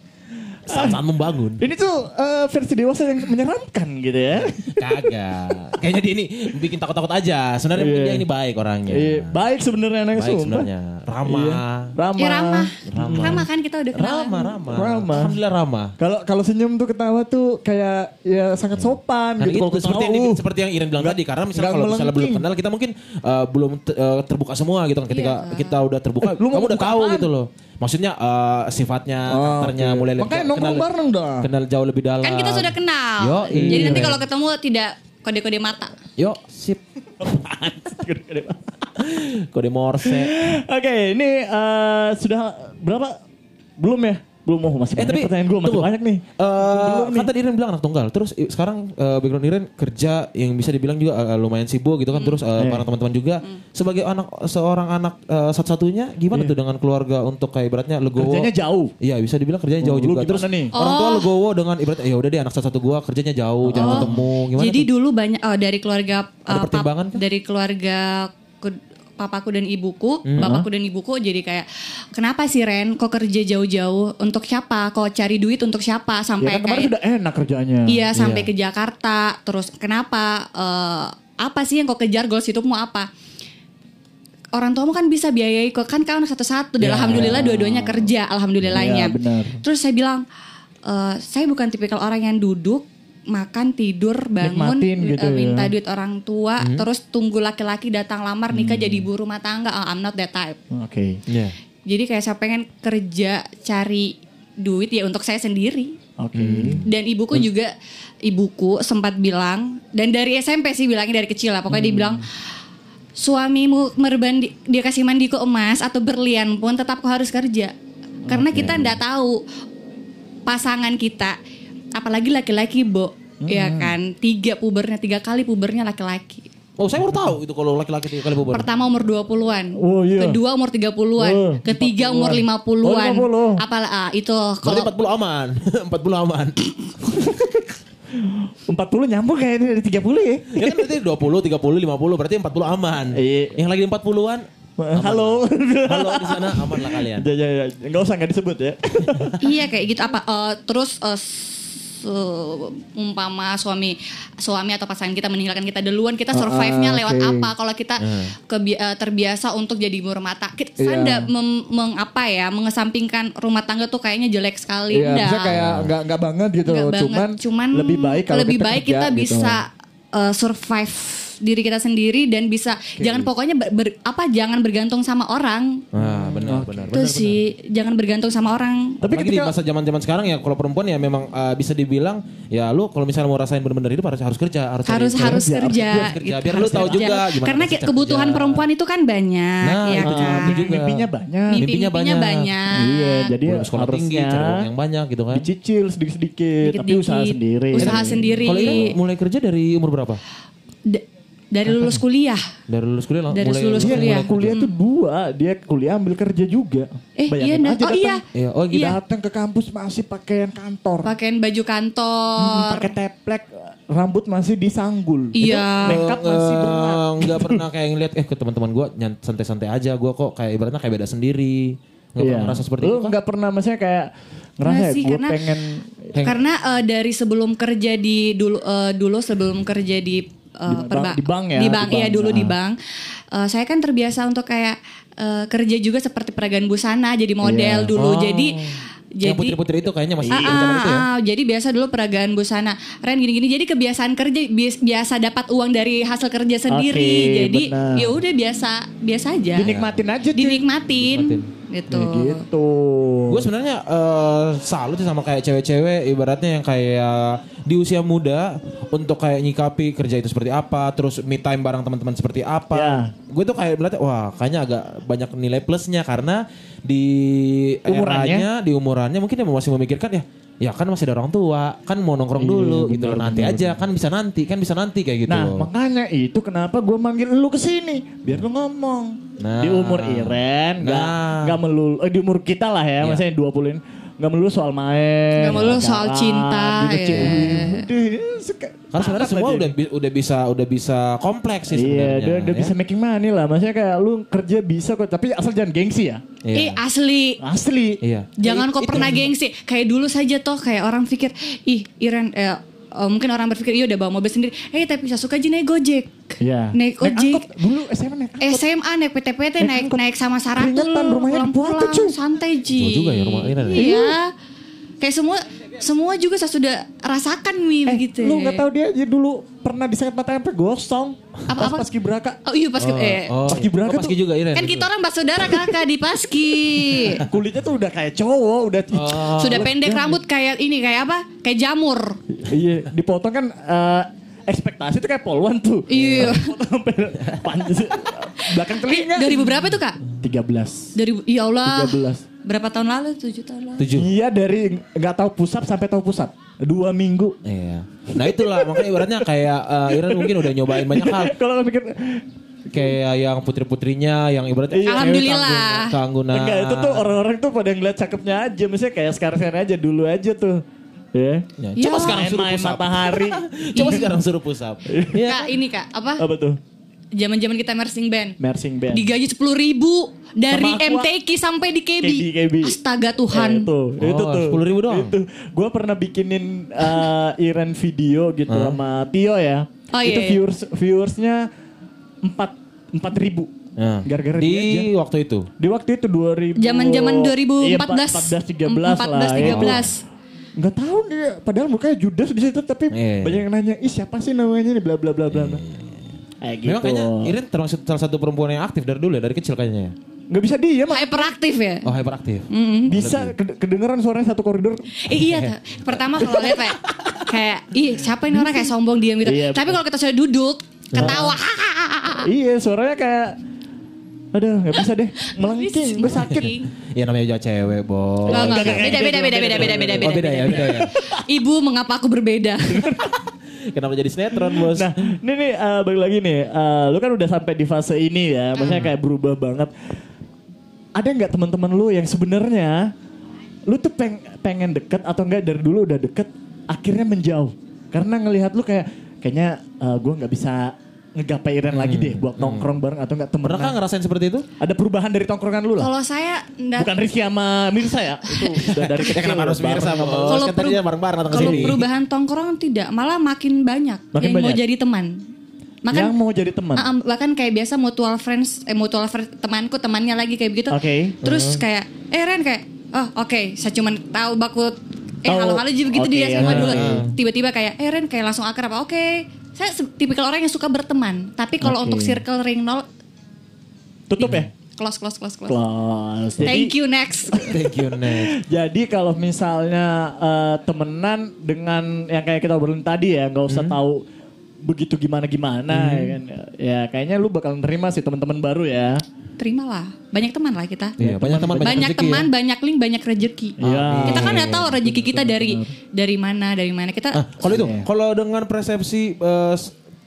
[SPEAKER 3] Saat-saat membangun.
[SPEAKER 4] Ini tuh eh, versi dewasa yang menyeramkan gitu ya.
[SPEAKER 3] Kagak. Kayaknya dia ini bikin takut-takut aja. Sebenarnya
[SPEAKER 4] Iya.
[SPEAKER 3] dia ini baik orangnya.
[SPEAKER 4] Iya, baik sebenarnya anaknya
[SPEAKER 3] Baik
[SPEAKER 4] sumpah.
[SPEAKER 3] sebenarnya. Ramah.
[SPEAKER 4] Iya. Ramah.
[SPEAKER 5] Ya ramah.
[SPEAKER 3] Ramah.
[SPEAKER 5] Ramah kan kita udah kenal.
[SPEAKER 3] Ramah, ramah.
[SPEAKER 4] Ramah.
[SPEAKER 3] Alhamdulillah ramah.
[SPEAKER 4] Kalau kalau senyum tuh ketawa tuh kayak ya sangat sopan
[SPEAKER 3] Karena
[SPEAKER 4] gitu.
[SPEAKER 3] itu
[SPEAKER 4] Kalau
[SPEAKER 3] seperti yang, di-
[SPEAKER 4] uh,
[SPEAKER 3] seperti yang Iren bilang
[SPEAKER 4] nggak-
[SPEAKER 3] tadi karena misalnya kalau misalnya belum kenal kita mungkin uh, belum uh, terbuka semua gitu kan ketika
[SPEAKER 5] Iya.
[SPEAKER 3] kita udah terbuka
[SPEAKER 4] Eh, lu
[SPEAKER 3] kamu udah tahu
[SPEAKER 4] apaan?
[SPEAKER 3] gitu loh maksudnya uh, sifatnya
[SPEAKER 4] Oh,
[SPEAKER 3] karakternya
[SPEAKER 4] oke.
[SPEAKER 3] mulai lebih
[SPEAKER 4] Makanya nongkrong bareng dah.
[SPEAKER 3] kenal jauh lebih dalam
[SPEAKER 5] Kan kita sudah kenal.
[SPEAKER 3] Yo,
[SPEAKER 5] Jadi
[SPEAKER 3] iya.
[SPEAKER 5] nanti kalau ketemu tidak kode-kode mata.
[SPEAKER 3] yuk sip (laughs) kode morse
[SPEAKER 4] Oke, ini eh, sudah berapa? Belum ya? Belum mau masih
[SPEAKER 3] Eh
[SPEAKER 4] banyak
[SPEAKER 3] tapi
[SPEAKER 4] pertanyaan gue masih
[SPEAKER 3] tunggu.
[SPEAKER 4] banyak nih.
[SPEAKER 3] Eh,
[SPEAKER 4] Belum nih.
[SPEAKER 3] kan tadi Iren bilang anak tunggal. Terus sekarang eh, background Iren kerja yang bisa dibilang juga eh, lumayan sibuk gitu kan. Terus eh,
[SPEAKER 4] Iya.
[SPEAKER 3] para teman-teman juga sebagai anak seorang anak eh, satu-satunya gimana tuh dengan keluarga untuk kayak ibaratnya legowo.
[SPEAKER 4] Kerjanya jauh.
[SPEAKER 3] Iya bisa dibilang kerjanya jauh
[SPEAKER 4] Oh, lu
[SPEAKER 3] juga. Terus
[SPEAKER 4] nih?
[SPEAKER 3] orang tua legowo dengan ibaratnya ya udah deh anak satu-satu gua kerjanya jauh jangan ketemu. Gimana
[SPEAKER 5] Oh. Jadi
[SPEAKER 3] tuh?
[SPEAKER 5] dulu banyak oh, dari keluarga
[SPEAKER 3] Ada
[SPEAKER 5] uh, pap-
[SPEAKER 3] pertimbangan kah?
[SPEAKER 5] dari keluarga papaku dan ibuku,
[SPEAKER 3] Hmm.
[SPEAKER 5] bapakku dan ibuku jadi kayak kenapa sih Ren kok kerja jauh-jauh untuk siapa? Kok cari duit untuk siapa?
[SPEAKER 4] Ya
[SPEAKER 5] Sampai
[SPEAKER 4] kan kemarin
[SPEAKER 5] kayak
[SPEAKER 4] sudah enak kerjanya.
[SPEAKER 5] Iya sampai ke Jakarta. Terus kenapa? eh, apa sih yang kau kejar goals hidupmu apa? Orang tuamu kan bisa biayai kok kan anak satu-satu. Dan
[SPEAKER 3] Ya.
[SPEAKER 5] alhamdulillah dua-duanya kerja, alhamdulillahnya.
[SPEAKER 4] Iya, benar.
[SPEAKER 5] Terus saya bilang, "Eh, saya bukan tipikal orang yang duduk makan tidur bangun
[SPEAKER 4] Nikmatin gitu
[SPEAKER 5] eh, minta
[SPEAKER 4] ya.
[SPEAKER 5] duit orang tua terus tunggu laki-laki datang lamar nikah jadi ibu rumah tangga. Oh, I'm not that type.
[SPEAKER 4] Oke.
[SPEAKER 3] Iya.
[SPEAKER 5] jadi kayak saya pengen kerja cari duit ya untuk saya sendiri.
[SPEAKER 4] Oke.
[SPEAKER 5] dan ibuku juga ibuku sempat bilang dan dari SMP sih bilangnya dari kecil lah. Pokoknya dia bilang suamimu merban di- dia kasih mandiku emas atau berlian pun tetap kau harus kerja. Karena kita ndak tahu pasangan kita apalagi laki-laki bo ya kan tiga pubernya tiga kali pubernya laki-laki
[SPEAKER 3] Oh saya baru tahu itu kalau laki-laki tiga kali puber.
[SPEAKER 5] Pertama umur 20-an.
[SPEAKER 4] Oh, iya.
[SPEAKER 5] Kedua umur 30-an.
[SPEAKER 4] Oh,
[SPEAKER 5] Ketiga
[SPEAKER 4] 40-an.
[SPEAKER 5] umur 50-an.
[SPEAKER 4] Oh, 50.
[SPEAKER 5] Apalah ah, itu
[SPEAKER 3] Berarti
[SPEAKER 5] kalau
[SPEAKER 3] 40 aman. (laughs) 40 aman. (laughs)
[SPEAKER 4] 40 nyambung kayak ini dari 30 ya.
[SPEAKER 3] ya kan berarti 20, 30, 50 berarti 40 aman.
[SPEAKER 4] Iya.
[SPEAKER 3] Yang lagi 40-an
[SPEAKER 4] Halo.
[SPEAKER 3] Halo di sana aman lah kalian. (laughs)
[SPEAKER 4] Ya, ya, ya. Nggak usah nggak disebut ya.
[SPEAKER 5] iya kayak gitu apa eh, terus eh, se- umpama suami suami atau pasangan kita meninggalkan kita duluan kita survive-nya
[SPEAKER 4] ah,
[SPEAKER 5] lewat
[SPEAKER 4] oke.
[SPEAKER 5] apa kalau kita kebi- eh, terbiasa untuk jadi ibu rumah tangga kita
[SPEAKER 4] Iya.
[SPEAKER 5] saya ndak mem- meng- apa ya mengesampingkan rumah tangga tuh kayaknya jelek sekali
[SPEAKER 4] Iya,
[SPEAKER 5] ndak.
[SPEAKER 4] bisa kayak nggak nggak banget gitu.
[SPEAKER 5] Nggak banget.
[SPEAKER 4] Cuman,
[SPEAKER 5] cuman
[SPEAKER 4] lebih baik kalau
[SPEAKER 5] lebih
[SPEAKER 4] kita
[SPEAKER 5] baik
[SPEAKER 4] kerja
[SPEAKER 5] kita
[SPEAKER 4] gitu.
[SPEAKER 5] bisa uh, survive diri kita sendiri dan bisa jangan pokoknya ber- ber- apa jangan bergantung sama orang
[SPEAKER 3] Nah, benar, benar,
[SPEAKER 5] itu sih jangan bergantung sama orang
[SPEAKER 3] Tapi
[SPEAKER 4] Tapi
[SPEAKER 3] di
[SPEAKER 4] ketika-
[SPEAKER 3] masa zaman-zaman sekarang ya kalau perempuan ya memang uh, bisa dibilang ya lu kalau misalnya mau rasain bener-bener hidup harus harus kerja, harus
[SPEAKER 5] harus
[SPEAKER 3] cari-
[SPEAKER 5] harus
[SPEAKER 3] harus
[SPEAKER 5] kerja,
[SPEAKER 3] harus kerja.
[SPEAKER 5] gitu,
[SPEAKER 3] biar lu
[SPEAKER 5] harus
[SPEAKER 3] tahu
[SPEAKER 5] kerja.
[SPEAKER 3] juga gimana
[SPEAKER 5] karena kebutuhan
[SPEAKER 3] kerja.
[SPEAKER 5] perempuan itu kan banyak
[SPEAKER 3] Nah,
[SPEAKER 5] ya
[SPEAKER 3] itu
[SPEAKER 5] kan
[SPEAKER 3] juga.
[SPEAKER 4] mimpinya banyak.
[SPEAKER 5] Mimpi-
[SPEAKER 3] mimpinya
[SPEAKER 5] mimpinya
[SPEAKER 3] banyak.
[SPEAKER 5] banyak.
[SPEAKER 4] Iya, jadi
[SPEAKER 3] Belum sekolah tinggi, yang banyak gitu kan.
[SPEAKER 4] dicicil sedikit-sedikit, tapi usaha sendiri.
[SPEAKER 5] usaha sendiri
[SPEAKER 3] Kalau mulai kerja dari umur berapa?
[SPEAKER 5] Dari lulus kuliah
[SPEAKER 3] Dari lulus kuliah
[SPEAKER 5] Dari
[SPEAKER 3] mulai
[SPEAKER 5] lulus
[SPEAKER 4] Iya,
[SPEAKER 5] kuliah.
[SPEAKER 4] mulai kuliah tuh dua, dia kuliah ambil kerja juga.
[SPEAKER 5] Eh,
[SPEAKER 4] Bayangin
[SPEAKER 5] iya, nah-
[SPEAKER 4] aja
[SPEAKER 5] oh
[SPEAKER 4] datang-
[SPEAKER 5] iya.
[SPEAKER 3] Iya, oh.
[SPEAKER 5] Iya.
[SPEAKER 4] Datang ke kampus masih pakaian kantor.
[SPEAKER 5] pakaian baju
[SPEAKER 4] Hmm,
[SPEAKER 5] kantor
[SPEAKER 4] pakai teplek, rambut masih disanggul.
[SPEAKER 5] Iya.
[SPEAKER 4] Itu makeup masih berat.
[SPEAKER 3] Eh, nggak (laughs) pernah kayak ngeliat eh ke teman-teman gue santai-santai aja gue kok kayak ibaratnya kayak beda sendiri nggak pernah ngerasa seperti
[SPEAKER 4] Iya. Lu
[SPEAKER 3] itu kan?
[SPEAKER 4] nggak pernah maksudnya kayak ngerasa
[SPEAKER 5] Nggak
[SPEAKER 4] ya,
[SPEAKER 5] sih,
[SPEAKER 4] gue
[SPEAKER 5] karena-
[SPEAKER 4] pengen
[SPEAKER 5] Karena eh, dari sebelum kerja di dulu eh, dulu sebelum kerja di eh,
[SPEAKER 4] Di
[SPEAKER 5] perba-
[SPEAKER 4] bank- di bank ya,
[SPEAKER 5] di
[SPEAKER 4] di
[SPEAKER 5] bank iya
[SPEAKER 4] bank.
[SPEAKER 5] dulu di
[SPEAKER 4] Ah.
[SPEAKER 5] bank. Eh, saya kan terbiasa untuk kayak eh, kerja juga seperti peragaan busana jadi model
[SPEAKER 4] Iya.
[SPEAKER 5] dulu.
[SPEAKER 3] Oh.
[SPEAKER 5] Jadi
[SPEAKER 3] yang
[SPEAKER 5] jadi
[SPEAKER 3] putri-putri itu kayaknya masih
[SPEAKER 5] Ah, ah,
[SPEAKER 3] itu ya
[SPEAKER 5] ah, jadi biasa dulu peragaan busana. Ren gini-gini. Jadi kebiasaan kerja bias- biasa dapat uang dari hasil kerja sendiri.
[SPEAKER 4] Oke,
[SPEAKER 5] jadi ya udah biasa biasa aja.
[SPEAKER 4] dinikmatin aja cuy.
[SPEAKER 5] Dinikmatin.
[SPEAKER 3] Dinikmatin.
[SPEAKER 5] Gitu.
[SPEAKER 4] Ya gitu.
[SPEAKER 3] Gue sebenarnya eh, salut sih sama kayak cewek-cewek ibaratnya yang kayak di usia muda untuk kayak nyikapi kerja itu seperti apa, terus me time bareng teman-teman seperti apa.
[SPEAKER 4] Ya.
[SPEAKER 3] Gue tuh kayak melihat wah kayaknya agak banyak nilai plusnya karena di
[SPEAKER 4] Umurannya?
[SPEAKER 3] eranya, di umurannya mungkin dia masih memikirkan ya ya kan masih ada orang tua, kan mau nongkrong dulu gitu loh nanti aja kan bisa nanti, kan bisa nanti kayak gitu.
[SPEAKER 4] Nah
[SPEAKER 3] loh.
[SPEAKER 4] makanya itu kenapa gue manggil lu ke sini biar lu ngomong.
[SPEAKER 3] Nah.
[SPEAKER 4] Di umur Iren nggak
[SPEAKER 3] Nah.
[SPEAKER 4] nggak melulu eh, di umur kita lah ya
[SPEAKER 3] Iya.
[SPEAKER 4] maksudnya 20 ini nggak melulu soal main.
[SPEAKER 5] Nggak melulu soal cinta,
[SPEAKER 4] gitu,
[SPEAKER 5] ya.
[SPEAKER 3] Karena sebenarnya semua udah udah bisa udah bisa kompleks sih
[SPEAKER 4] Iya,
[SPEAKER 3] sebenarnya.
[SPEAKER 4] udah, udah
[SPEAKER 3] ya.
[SPEAKER 4] bisa making money lah. Maksudnya kayak lu kerja bisa kok, tapi asal jangan gengsi ya.
[SPEAKER 3] Iya.
[SPEAKER 5] Ih asli.
[SPEAKER 4] Asli.
[SPEAKER 3] Iya.
[SPEAKER 5] Jangan kok
[SPEAKER 3] Itu-
[SPEAKER 5] pernah gengsi. Kayak dulu saja toh kayak orang pikir, ih Iren, eh, eh, mungkin orang berpikir, iya udah bawa mobil sendiri. Eh tapi suka aja naik gojek.
[SPEAKER 4] Iya.
[SPEAKER 5] Naik ojek.
[SPEAKER 4] angkot. Dulu SMA naik angkot.
[SPEAKER 5] SMA naik PT-PT
[SPEAKER 4] Naik
[SPEAKER 5] naik
[SPEAKER 4] angkot.
[SPEAKER 5] naik sama Saratul pulang-pulang santai Ji.
[SPEAKER 3] Juga ya rumah ya?
[SPEAKER 5] Iya. Kayak semua semua juga saya sudah rasakan nih
[SPEAKER 4] Eh,
[SPEAKER 5] begitu.
[SPEAKER 4] lu gak tahu dia, dia dulu pernah disayat mata sampai gosong.
[SPEAKER 5] Apa-
[SPEAKER 4] pas
[SPEAKER 5] apa?
[SPEAKER 4] pas Kibraka.
[SPEAKER 5] Oh iya pas eh,
[SPEAKER 3] Oh,
[SPEAKER 4] Paski Braka
[SPEAKER 3] oh, Paski
[SPEAKER 4] tuh-
[SPEAKER 3] juga Iren.
[SPEAKER 5] kan kita orang bersaudara kakak di Paski. (laughs)
[SPEAKER 4] Kulitnya tuh udah kayak cowok, udah
[SPEAKER 3] Oh.
[SPEAKER 5] Sudah pendek rambut kayak ini kayak apa? Kayak jamur.
[SPEAKER 4] Iya, dipotong kan eh, ekspektasi tuh kayak polwan tuh.
[SPEAKER 5] Iya.
[SPEAKER 4] Sampai panjang (laughs) belakang
[SPEAKER 5] Eh,
[SPEAKER 4] telinga.
[SPEAKER 5] 2000 berapa tuh kak?
[SPEAKER 4] 13.
[SPEAKER 5] 2000 ya Allah.
[SPEAKER 4] 13.
[SPEAKER 5] Berapa tahun lalu? 7 tahun lalu.
[SPEAKER 3] Tujuh.
[SPEAKER 4] Iya dari nggak tahu pusat sampai tahu pusat. Dua minggu.
[SPEAKER 3] Iya. Nah itulah makanya ibaratnya kayak eh, Iren mungkin udah nyobain banyak hal. (laughs)
[SPEAKER 4] Kalau lo mikir
[SPEAKER 3] Kayak yang putri-putrinya yang ibaratnya
[SPEAKER 4] Iya.
[SPEAKER 5] Alhamdulillah.
[SPEAKER 3] keanggunan.
[SPEAKER 4] enggak itu tuh orang-orang tuh pada ngeliat cakepnya aja. Misalnya kayak sekarang aja dulu aja tuh. Ya.
[SPEAKER 3] Ya,
[SPEAKER 5] Ya.
[SPEAKER 3] Coba sekarang suruh pusap.
[SPEAKER 4] matahari. (laughs)
[SPEAKER 3] Coba sekarang suruh pusap. Iya.
[SPEAKER 5] Kak ini kak apa?
[SPEAKER 4] Apa tuh?
[SPEAKER 5] Zaman-zaman kita marching band.
[SPEAKER 4] Mersing band.
[SPEAKER 5] Digaji 10 ribu dari
[SPEAKER 4] Sama.
[SPEAKER 5] MTQ sampai di KB.
[SPEAKER 4] KB, KB.
[SPEAKER 5] Astaga
[SPEAKER 4] Eh,
[SPEAKER 5] Tuhan.
[SPEAKER 4] itu, itu
[SPEAKER 3] Oh,
[SPEAKER 4] tuh.
[SPEAKER 3] 10.000 doang?
[SPEAKER 4] Itu. Gue pernah bikinin eh, Iren video gitu sama Tio ya.
[SPEAKER 5] Oh,
[SPEAKER 4] itu
[SPEAKER 5] iya, iya.
[SPEAKER 4] viewers viewersnya empat empat ribu.
[SPEAKER 3] Nah,
[SPEAKER 4] Gara-gara
[SPEAKER 3] di
[SPEAKER 4] dia aja.
[SPEAKER 3] waktu itu.
[SPEAKER 4] Di waktu itu 2000
[SPEAKER 5] Zaman-zaman 2014.
[SPEAKER 4] Iya, 14 13 lah.
[SPEAKER 5] 14
[SPEAKER 4] ya.
[SPEAKER 5] 13.
[SPEAKER 4] Nggak tahu dia padahal mukanya judes di situ tapi
[SPEAKER 3] Iya.
[SPEAKER 4] banyak yang nanya, "Ih, siapa sih namanya nih bla bla bla bla." bla." Kayak gitu.
[SPEAKER 3] Memang kayaknya Iren termasuk salah satu perempuan yang aktif dari dulu ya, dari kecil kayaknya ya.
[SPEAKER 4] Nggak bisa diam.
[SPEAKER 5] Hyperaktif ya.
[SPEAKER 3] Oh hyperaktif.
[SPEAKER 4] Bisa ked- kedengeran suaranya satu koridor.
[SPEAKER 5] Eh, iya, Ta. pertama kalau lihat kayak kayak ih siapa ini orang kayak sombong diam gitu.
[SPEAKER 4] Iya.
[SPEAKER 5] Tapi kalau kita sudah duduk ketawa.
[SPEAKER 4] iya, suaranya kayak Aduh, nggak bisa deh. Melengking, gue sakit.
[SPEAKER 3] Ya namanya juga cewek, Bo.
[SPEAKER 5] Enggak, enggak,
[SPEAKER 4] enggak,
[SPEAKER 5] beda, beda, beda, beda, beda, beda,
[SPEAKER 3] Oh beda ya, beda ya.
[SPEAKER 5] Ibu, mengapa aku berbeda? (laughs)
[SPEAKER 3] Kenapa jadi sinetron, Bos?
[SPEAKER 4] Nah, ini nih eh, balik lagi nih. eh, lu kan udah sampai di fase ini ya, maksudnya kayak berubah banget. Ada nggak teman-teman lu yang sebenarnya lu tuh peng- pengen deket atau enggak dari dulu udah deket, akhirnya menjauh karena ngelihat lu kayak kayaknya eh, gua nggak bisa ngegapai Iren lagi deh buat nongkrong bareng atau enggak
[SPEAKER 3] kah
[SPEAKER 4] temenan.
[SPEAKER 3] ngerasain seperti itu?
[SPEAKER 4] Ada perubahan dari tongkrongan lu lah.
[SPEAKER 5] Kalau saya enggak
[SPEAKER 4] Bukan Rizky sama Mirsa ya. (laughs) Itu udah dari
[SPEAKER 3] Ya
[SPEAKER 4] kecil.
[SPEAKER 3] kenapa harus
[SPEAKER 4] bareng.
[SPEAKER 3] mirsa sama Bos?
[SPEAKER 5] Kalau
[SPEAKER 3] Kan bareng-bareng datang ke
[SPEAKER 5] kalau perubahan tongkrong tidak, malah makin banyak
[SPEAKER 4] Makin
[SPEAKER 5] yang mau
[SPEAKER 4] banyak?
[SPEAKER 5] jadi teman. Makan
[SPEAKER 4] yang mau jadi teman.
[SPEAKER 5] Ah, bahkan kayak biasa mutual friends, eh mutual friend temanku temannya lagi kayak begitu.
[SPEAKER 4] Oke.
[SPEAKER 5] Terus kayak, eh Ren kayak, oh oke, saya cuman tahu baku, eh
[SPEAKER 4] Tahu.
[SPEAKER 5] halo halo juga gitu
[SPEAKER 4] Oke,
[SPEAKER 5] dia sama
[SPEAKER 4] ah.
[SPEAKER 5] dulu. Tiba-tiba kayak, eh Ren kayak langsung akrab, oke. Saya tipikal orang yang suka berteman, tapi kalau
[SPEAKER 4] Oke.
[SPEAKER 5] untuk circle ring nol,
[SPEAKER 4] Tutup ya?
[SPEAKER 5] close close close close.
[SPEAKER 4] Close. Jadi-
[SPEAKER 5] Thank you next. (laughs)
[SPEAKER 3] Thank you, next.
[SPEAKER 4] Jadi kalau misalnya eh, temenan dengan yang kayak kita obrolin tadi ya, nggak usah tahu begitu gimana gimana ya kan. Ya kayaknya lu bakal nerima sih teman-teman baru ya.
[SPEAKER 5] Terimalah, banyak teman lah kita.
[SPEAKER 3] Iya, banyak teman, banyak,
[SPEAKER 5] banyak
[SPEAKER 3] rezeki
[SPEAKER 5] teman,
[SPEAKER 3] ya.
[SPEAKER 5] banyak link, banyak rezeki.
[SPEAKER 4] Iya.
[SPEAKER 5] Kita kan nggak tahu rezeki kita dari dari mana, dari mana. Kita
[SPEAKER 3] Ah, kalau itu, kalau dengan persepsi eh,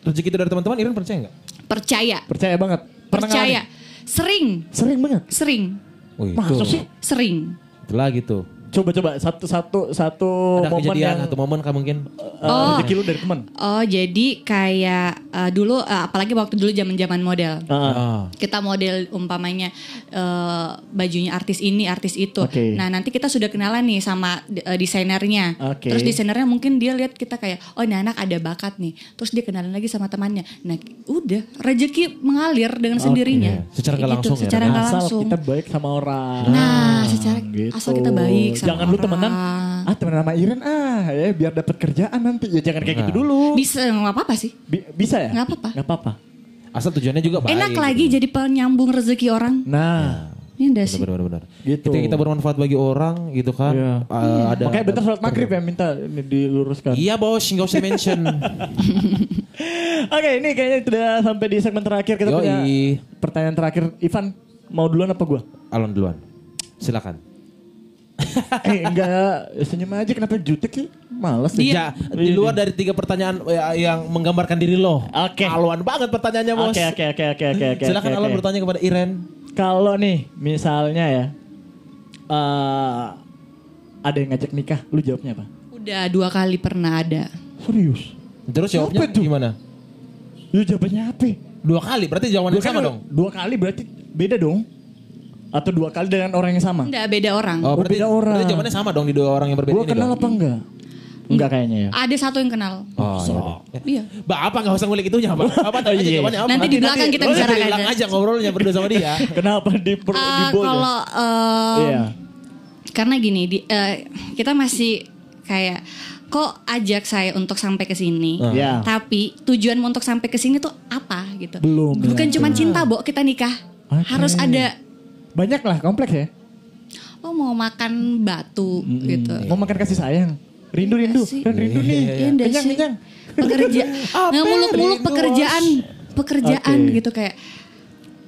[SPEAKER 3] rezeki itu dari teman-teman, Iren percaya nggak?
[SPEAKER 5] percaya,
[SPEAKER 4] Percaya banget. Pernah
[SPEAKER 5] percaya.
[SPEAKER 4] ngalamin?
[SPEAKER 5] Sering,
[SPEAKER 4] Sering banget.
[SPEAKER 5] sering,
[SPEAKER 4] Masa
[SPEAKER 3] itu.
[SPEAKER 4] sih?
[SPEAKER 5] sering.
[SPEAKER 3] Itu lagi tuh.
[SPEAKER 4] Coba coba satu satu satu
[SPEAKER 3] Ada
[SPEAKER 4] momen
[SPEAKER 3] kejadian,
[SPEAKER 4] yang
[SPEAKER 3] satu momen kah mungkin?
[SPEAKER 4] eh,
[SPEAKER 5] Oh.
[SPEAKER 4] rezeki lu dari teman.
[SPEAKER 5] Oh, jadi kayak eh, dulu eh, apalagi waktu dulu zaman-zaman model.
[SPEAKER 4] Ah.
[SPEAKER 5] Kita model umpamanya eh, bajunya artis ini, artis itu.
[SPEAKER 4] Oke.
[SPEAKER 5] Nah, nanti kita sudah kenalan nih sama eh, desainernya.
[SPEAKER 4] Oke.
[SPEAKER 5] Terus desainernya mungkin dia lihat kita kayak, oh ini anak ada bakat nih. Terus dia kenalan lagi sama temannya. Nah, udah rezeki mengalir dengan sendirinya.
[SPEAKER 3] Iya. Secara nggak
[SPEAKER 5] Kayak
[SPEAKER 3] langsung ya,
[SPEAKER 5] Secara nggak
[SPEAKER 4] Asal
[SPEAKER 5] langsung.
[SPEAKER 4] kita baik sama orang.
[SPEAKER 5] Nah, secara
[SPEAKER 4] Gitu.
[SPEAKER 5] asal kita baik sama
[SPEAKER 4] Jangan lu temenan. Ah temenan sama Iren ah ya biar dapat kerjaan nanti. Ya jangan kayak gitu dulu.
[SPEAKER 5] Bisa nggak apa-apa sih.
[SPEAKER 4] Bi- bisa ya?
[SPEAKER 5] Nggak apa-apa.
[SPEAKER 4] Nggak apa-apa.
[SPEAKER 3] Asal tujuannya juga baik.
[SPEAKER 5] Enak
[SPEAKER 3] gitu.
[SPEAKER 5] lagi jadi penyambung rezeki orang.
[SPEAKER 4] Nah,
[SPEAKER 5] Ini enggak sih.
[SPEAKER 3] Benar, benar, benar.
[SPEAKER 4] Gitu.
[SPEAKER 3] Ketika kita bermanfaat bagi orang gitu kan.
[SPEAKER 4] Iya.
[SPEAKER 3] eh, ada
[SPEAKER 4] makanya bentar sholat maghrib ya minta ini diluruskan.
[SPEAKER 3] Iya bos, nggak usah mention. (laughs)
[SPEAKER 4] Oke, ini kayaknya sudah sampai di segmen terakhir kita
[SPEAKER 3] Yoi.
[SPEAKER 4] punya pertanyaan terakhir. Ivan, mau duluan apa gua?
[SPEAKER 3] Alon duluan. Silakan. (laughs)
[SPEAKER 4] eh enggak, senyum aja kenapa jutek sih? Males deh.
[SPEAKER 3] Ya, di luar dari tiga pertanyaan ya, yang menggambarkan diri lo.
[SPEAKER 4] Oke.
[SPEAKER 3] Aluan banget pertanyaannya bos.
[SPEAKER 4] Oke, oke, oke, oke, oke, oke.
[SPEAKER 3] Silakan
[SPEAKER 4] oke.
[SPEAKER 3] bertanya kepada Iren.
[SPEAKER 4] Kalau nih misalnya ya eh ada yang ngajak nikah, lu jawabnya apa?
[SPEAKER 5] Udah dua kali pernah ada.
[SPEAKER 4] Serius?
[SPEAKER 3] Terus jawabnya
[SPEAKER 4] Apa tuh?
[SPEAKER 3] gimana?
[SPEAKER 4] Lu jawabannya apa?
[SPEAKER 3] Dua kali, berarti jawabannya
[SPEAKER 4] Dua
[SPEAKER 3] sama
[SPEAKER 4] kali-
[SPEAKER 3] dong.
[SPEAKER 4] Dua kali berarti beda dong? Atau dua kali dengan orang yang sama?
[SPEAKER 5] Enggak beda orang.
[SPEAKER 3] Oh, berarti,
[SPEAKER 4] beda orang.
[SPEAKER 3] berarti jawabannya sama dong di dua orang yang berbeda
[SPEAKER 4] Gua
[SPEAKER 3] ini
[SPEAKER 4] kenal
[SPEAKER 3] dong.
[SPEAKER 4] apa enggak? Enggak kayaknya ya.
[SPEAKER 5] Ada satu yang kenal.
[SPEAKER 3] Oh, iya. dong.
[SPEAKER 5] Iya.
[SPEAKER 3] Bapak nggak usah ngulik itunya, Pak. Bapak tahu (laughs) aja
[SPEAKER 4] Iya.
[SPEAKER 3] jawabannya apa.
[SPEAKER 5] Nanti di belakang kita
[SPEAKER 3] Oh,
[SPEAKER 5] bicarakan
[SPEAKER 3] di belakang
[SPEAKER 5] aja.
[SPEAKER 3] aja ngobrolnya berdua sama dia. (laughs)
[SPEAKER 4] Kenapa di per,
[SPEAKER 5] Eh,
[SPEAKER 4] di ya?
[SPEAKER 5] kalau eh,
[SPEAKER 4] Iya.
[SPEAKER 5] karena gini di, eh, kita masih kayak kok ajak saya untuk sampai ke sini.
[SPEAKER 4] Iya.
[SPEAKER 5] Tapi tujuanmu untuk sampai ke sini tuh apa gitu?
[SPEAKER 4] Belum,
[SPEAKER 5] Bukan
[SPEAKER 4] ya.
[SPEAKER 5] cuma cinta, Bo, kita nikah.
[SPEAKER 4] Oke.
[SPEAKER 5] Harus ada
[SPEAKER 4] Banyak lah kompleks ya.
[SPEAKER 5] oh mau makan batu gitu.
[SPEAKER 4] Mau makan kasih sayang. Rindu rindu.
[SPEAKER 5] sih.
[SPEAKER 4] Dan rindu nih.
[SPEAKER 5] Iya, enggak
[SPEAKER 4] Kenyang
[SPEAKER 5] sih.
[SPEAKER 4] kenyang.
[SPEAKER 5] Pekerja (laughs) nggak muluk-muluk
[SPEAKER 3] rindu,
[SPEAKER 5] pekerjaan, pekerjaan
[SPEAKER 4] Oke.
[SPEAKER 5] gitu kayak.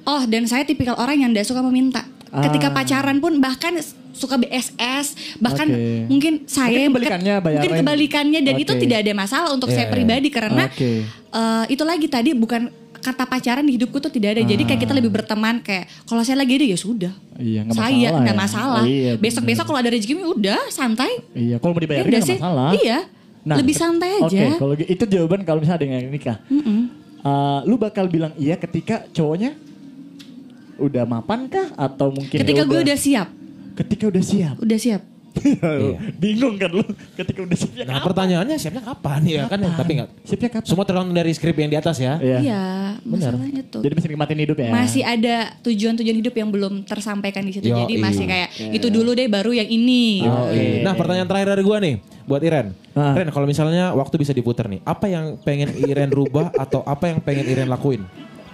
[SPEAKER 5] Oh, dan saya tipikal orang yang tidak suka meminta. Ketika
[SPEAKER 4] Ah.
[SPEAKER 5] pacaran pun bahkan suka BSS, bahkan
[SPEAKER 4] Oke.
[SPEAKER 5] mungkin saya
[SPEAKER 4] Mungkin kebalikannya
[SPEAKER 5] mungkin
[SPEAKER 4] bayaran.
[SPEAKER 5] kebalikannya dan itu
[SPEAKER 4] Oke.
[SPEAKER 5] tidak ada masalah untuk saya
[SPEAKER 3] Iya,
[SPEAKER 5] pribadi karena
[SPEAKER 4] Oke.
[SPEAKER 5] eh, itu lagi tadi bukan kata pacaran di hidupku tuh tidak ada. Jadi kayak kita lebih berteman kayak kalau saya lagi ada ya sudah.
[SPEAKER 4] Iya, nggak
[SPEAKER 5] saya
[SPEAKER 4] masalah
[SPEAKER 5] nggak
[SPEAKER 4] ya.
[SPEAKER 5] masalah.
[SPEAKER 4] Iya,
[SPEAKER 5] Besok-besok kalau ada rezeki udah santai.
[SPEAKER 4] Iya, kalau mau dibayarin
[SPEAKER 5] Iya
[SPEAKER 4] nggak
[SPEAKER 5] sih?
[SPEAKER 4] masalah.
[SPEAKER 5] Iya. Lebih santai aja.
[SPEAKER 4] Oke, kalau gitu itu jawaban kalau misalnya ada yang nikah. Eh, lu bakal bilang iya ketika cowoknya udah mapan kah atau mungkin
[SPEAKER 5] Ketika gue udah siap,
[SPEAKER 4] ketika udah siap.
[SPEAKER 5] udah siap.
[SPEAKER 4] Bingung kan lu ketika udah siap.
[SPEAKER 3] Nah, pertanyaannya siapnya kapan ya kan? Tapi nggak.
[SPEAKER 4] Siapnya kapan?
[SPEAKER 3] Semua tergantung dari skrip yang di atas ya.
[SPEAKER 4] Iya.
[SPEAKER 5] Iya, masalahnya tuh.
[SPEAKER 4] Jadi masih nikmatin hidup ya.
[SPEAKER 5] Masih ada tujuan-tujuan hidup yang belum tersampaikan di situ.
[SPEAKER 3] Yo,
[SPEAKER 5] Jadi
[SPEAKER 3] iya.
[SPEAKER 5] masih kayak itu dulu deh baru yang ini.
[SPEAKER 3] Oh, iya. Nah pertanyaan terakhir dari gua nih buat Iren.
[SPEAKER 4] Ah.
[SPEAKER 3] Iren kalau misalnya waktu bisa diputar nih, apa yang pengen Iren rubah atau apa yang pengen Iren lakuin?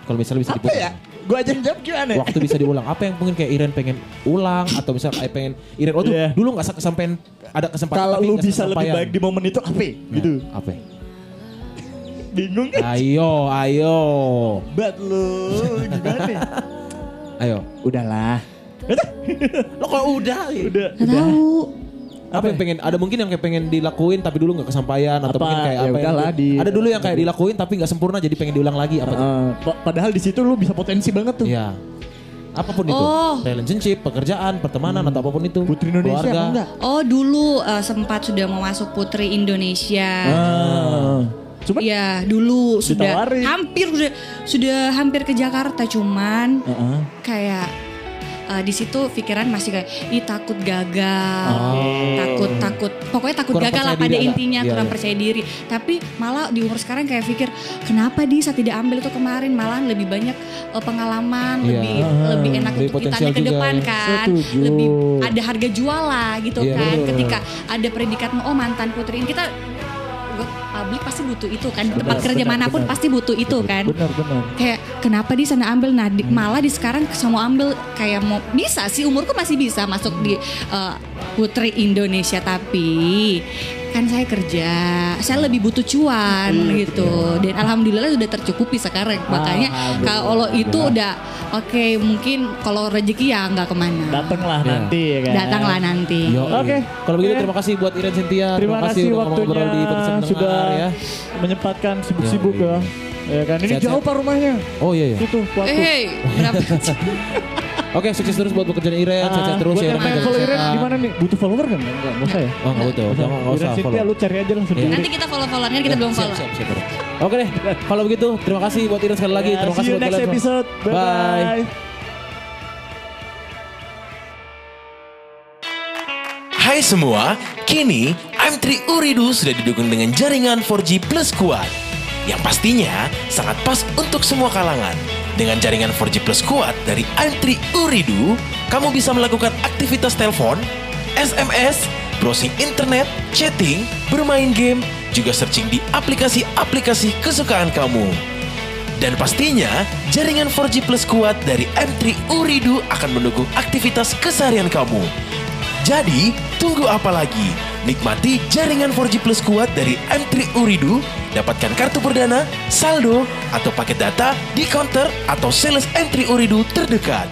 [SPEAKER 3] Kalau misalnya bisa
[SPEAKER 4] apa
[SPEAKER 3] diputar.
[SPEAKER 4] ya? Gue aja yang jawab gimana?
[SPEAKER 3] Waktu bisa diulang, apa yang mungkin kayak Iren pengen ulang atau misalnya kayak pengen Iren oh tuh
[SPEAKER 4] Iya.
[SPEAKER 3] dulu nggak kesampaian ada kesempatan
[SPEAKER 4] Kalau
[SPEAKER 3] tapi
[SPEAKER 4] lu bisa lebih baik di momen itu apa? ya? Gitu.
[SPEAKER 3] Nah, apa? ya?
[SPEAKER 4] Bingung kan?
[SPEAKER 3] Ayo, ayo,
[SPEAKER 4] Bat lu gimana? ya?
[SPEAKER 3] ayo.
[SPEAKER 4] Udahlah. (laughs)
[SPEAKER 3] Lo kok udah?
[SPEAKER 4] Udah.
[SPEAKER 5] Gak tahu.
[SPEAKER 3] Apa yang pengen? Ada mungkin yang kayak pengen dilakuin tapi dulu nggak kesampaian atau
[SPEAKER 4] Apa?
[SPEAKER 3] mungkin kayak
[SPEAKER 4] Ya
[SPEAKER 3] apa yang
[SPEAKER 4] udahlah,
[SPEAKER 3] di-
[SPEAKER 4] di-
[SPEAKER 3] ada dulu yang kayak dilakuin tapi nggak sempurna jadi pengen diulang lagi apa?
[SPEAKER 4] pa- padahal di situ lu bisa potensi banget tuh.
[SPEAKER 3] Iya. Apa pun itu,
[SPEAKER 5] Oh.
[SPEAKER 3] relationship, pekerjaan, pertemanan atau apa pun itu.
[SPEAKER 4] Putri Indonesia
[SPEAKER 3] keluarga.
[SPEAKER 4] apa enggak?
[SPEAKER 5] Oh dulu eh, sempat sudah mau masuk Putri Indonesia.
[SPEAKER 4] Ah. Cuma
[SPEAKER 5] Iya dulu sudah
[SPEAKER 4] Ditawarin.
[SPEAKER 5] hampir sudah sudah hampir ke Jakarta cuman
[SPEAKER 4] Heeh.
[SPEAKER 5] kayak eh, di situ pikiran masih kayak ih takut gagal, takut takut pokoknya takut
[SPEAKER 3] Kurang
[SPEAKER 5] gagal lah pada
[SPEAKER 3] diri
[SPEAKER 5] intinya
[SPEAKER 3] Iya,
[SPEAKER 5] kurang
[SPEAKER 3] iya.
[SPEAKER 5] percaya diri. Tapi malah di umur sekarang kayak pikir kenapa di saat tidak ambil itu kemarin malah lebih banyak eh, pengalaman,
[SPEAKER 3] Iya.
[SPEAKER 5] lebih lebih enak
[SPEAKER 3] Lebih
[SPEAKER 5] untuk ditanya ke depan kan,
[SPEAKER 4] Setuju.
[SPEAKER 5] lebih ada harga jual lah gitu
[SPEAKER 3] Iya,
[SPEAKER 5] kan. Ketika ada predikatmu oh mantan putri ini kita publik pasti butuh itu kan. Tempat
[SPEAKER 4] Benar,
[SPEAKER 5] kerja
[SPEAKER 4] benar,
[SPEAKER 5] mana pun
[SPEAKER 4] benar.
[SPEAKER 5] pasti butuh itu kan.
[SPEAKER 4] benar benar.
[SPEAKER 5] kayak kenapa di sana ambil? Nah di- malah di sekarang mau ambil. Kayak mau bisa sih umurku masih bisa masuk di eh, putri Indonesia tapi kan saya kerja saya lebih butuh cuan gitu dan alhamdulillah sudah tercukupi sekarang makanya kalau itu udah oke mungkin kalau rezeki ya nggak ke mana
[SPEAKER 4] Datanglah
[SPEAKER 3] Iya.
[SPEAKER 4] nanti ya kan.
[SPEAKER 5] datanglah nanti
[SPEAKER 3] Yo,
[SPEAKER 4] Oke.
[SPEAKER 3] Kalau begitu terima kasih buat Iren Cynthia.
[SPEAKER 4] Terima kasih
[SPEAKER 3] udah
[SPEAKER 4] waktunya
[SPEAKER 3] ngobrol di
[SPEAKER 4] sudah
[SPEAKER 3] ya.
[SPEAKER 4] menyempatkan sibuk-sibuk
[SPEAKER 3] Yo,
[SPEAKER 4] ya. Ya kan ini jauh pak rumahnya.
[SPEAKER 3] Oh iya iya.
[SPEAKER 4] Itu waktu.
[SPEAKER 5] eh berapa (laughs)
[SPEAKER 3] Oke, sukses terus buat pekerjaan Iren,
[SPEAKER 4] Ah,
[SPEAKER 3] sukses terus
[SPEAKER 4] buat
[SPEAKER 3] ya.
[SPEAKER 4] yang
[SPEAKER 3] Iren,
[SPEAKER 4] pengen
[SPEAKER 3] jaga
[SPEAKER 4] follow Iren
[SPEAKER 3] kesehatan.
[SPEAKER 4] di mana nih? Butuh follower kan? Enggak, enggak usah ya.
[SPEAKER 3] Oh enggak betul, jangan enggak usah follow.
[SPEAKER 4] lu cari aja langsung
[SPEAKER 3] Iya.
[SPEAKER 5] nanti kita follow followan kan kita belum follow
[SPEAKER 3] siap, siap. Oke deh, kalau begitu terima kasih buat Iren sekali lagi. Terima
[SPEAKER 4] see
[SPEAKER 3] kasih
[SPEAKER 4] you
[SPEAKER 3] buat
[SPEAKER 4] next
[SPEAKER 3] kalian semua.
[SPEAKER 4] episode. Bye
[SPEAKER 3] Bye.
[SPEAKER 4] bye.
[SPEAKER 1] Hai semua, kini M3 Uridu sudah didukung dengan jaringan 4G Plus kuat. Yang pastinya sangat pas untuk semua kalangan. Dengan jaringan 4G Plus kuat dari M3 Uridu, kamu bisa melakukan aktivitas telepon, SMS, browsing internet, chatting, bermain game, juga searching di aplikasi-aplikasi kesukaan kamu. Dan pastinya, jaringan 4G Plus kuat dari M3 Uridu akan mendukung aktivitas keseharian kamu. Jadi, tunggu apa lagi? Nikmati jaringan 4G Plus kuat dari M3 Uridu, dapatkan kartu perdana, saldo, atau paket data di counter atau sales M3 Uridu terdekat.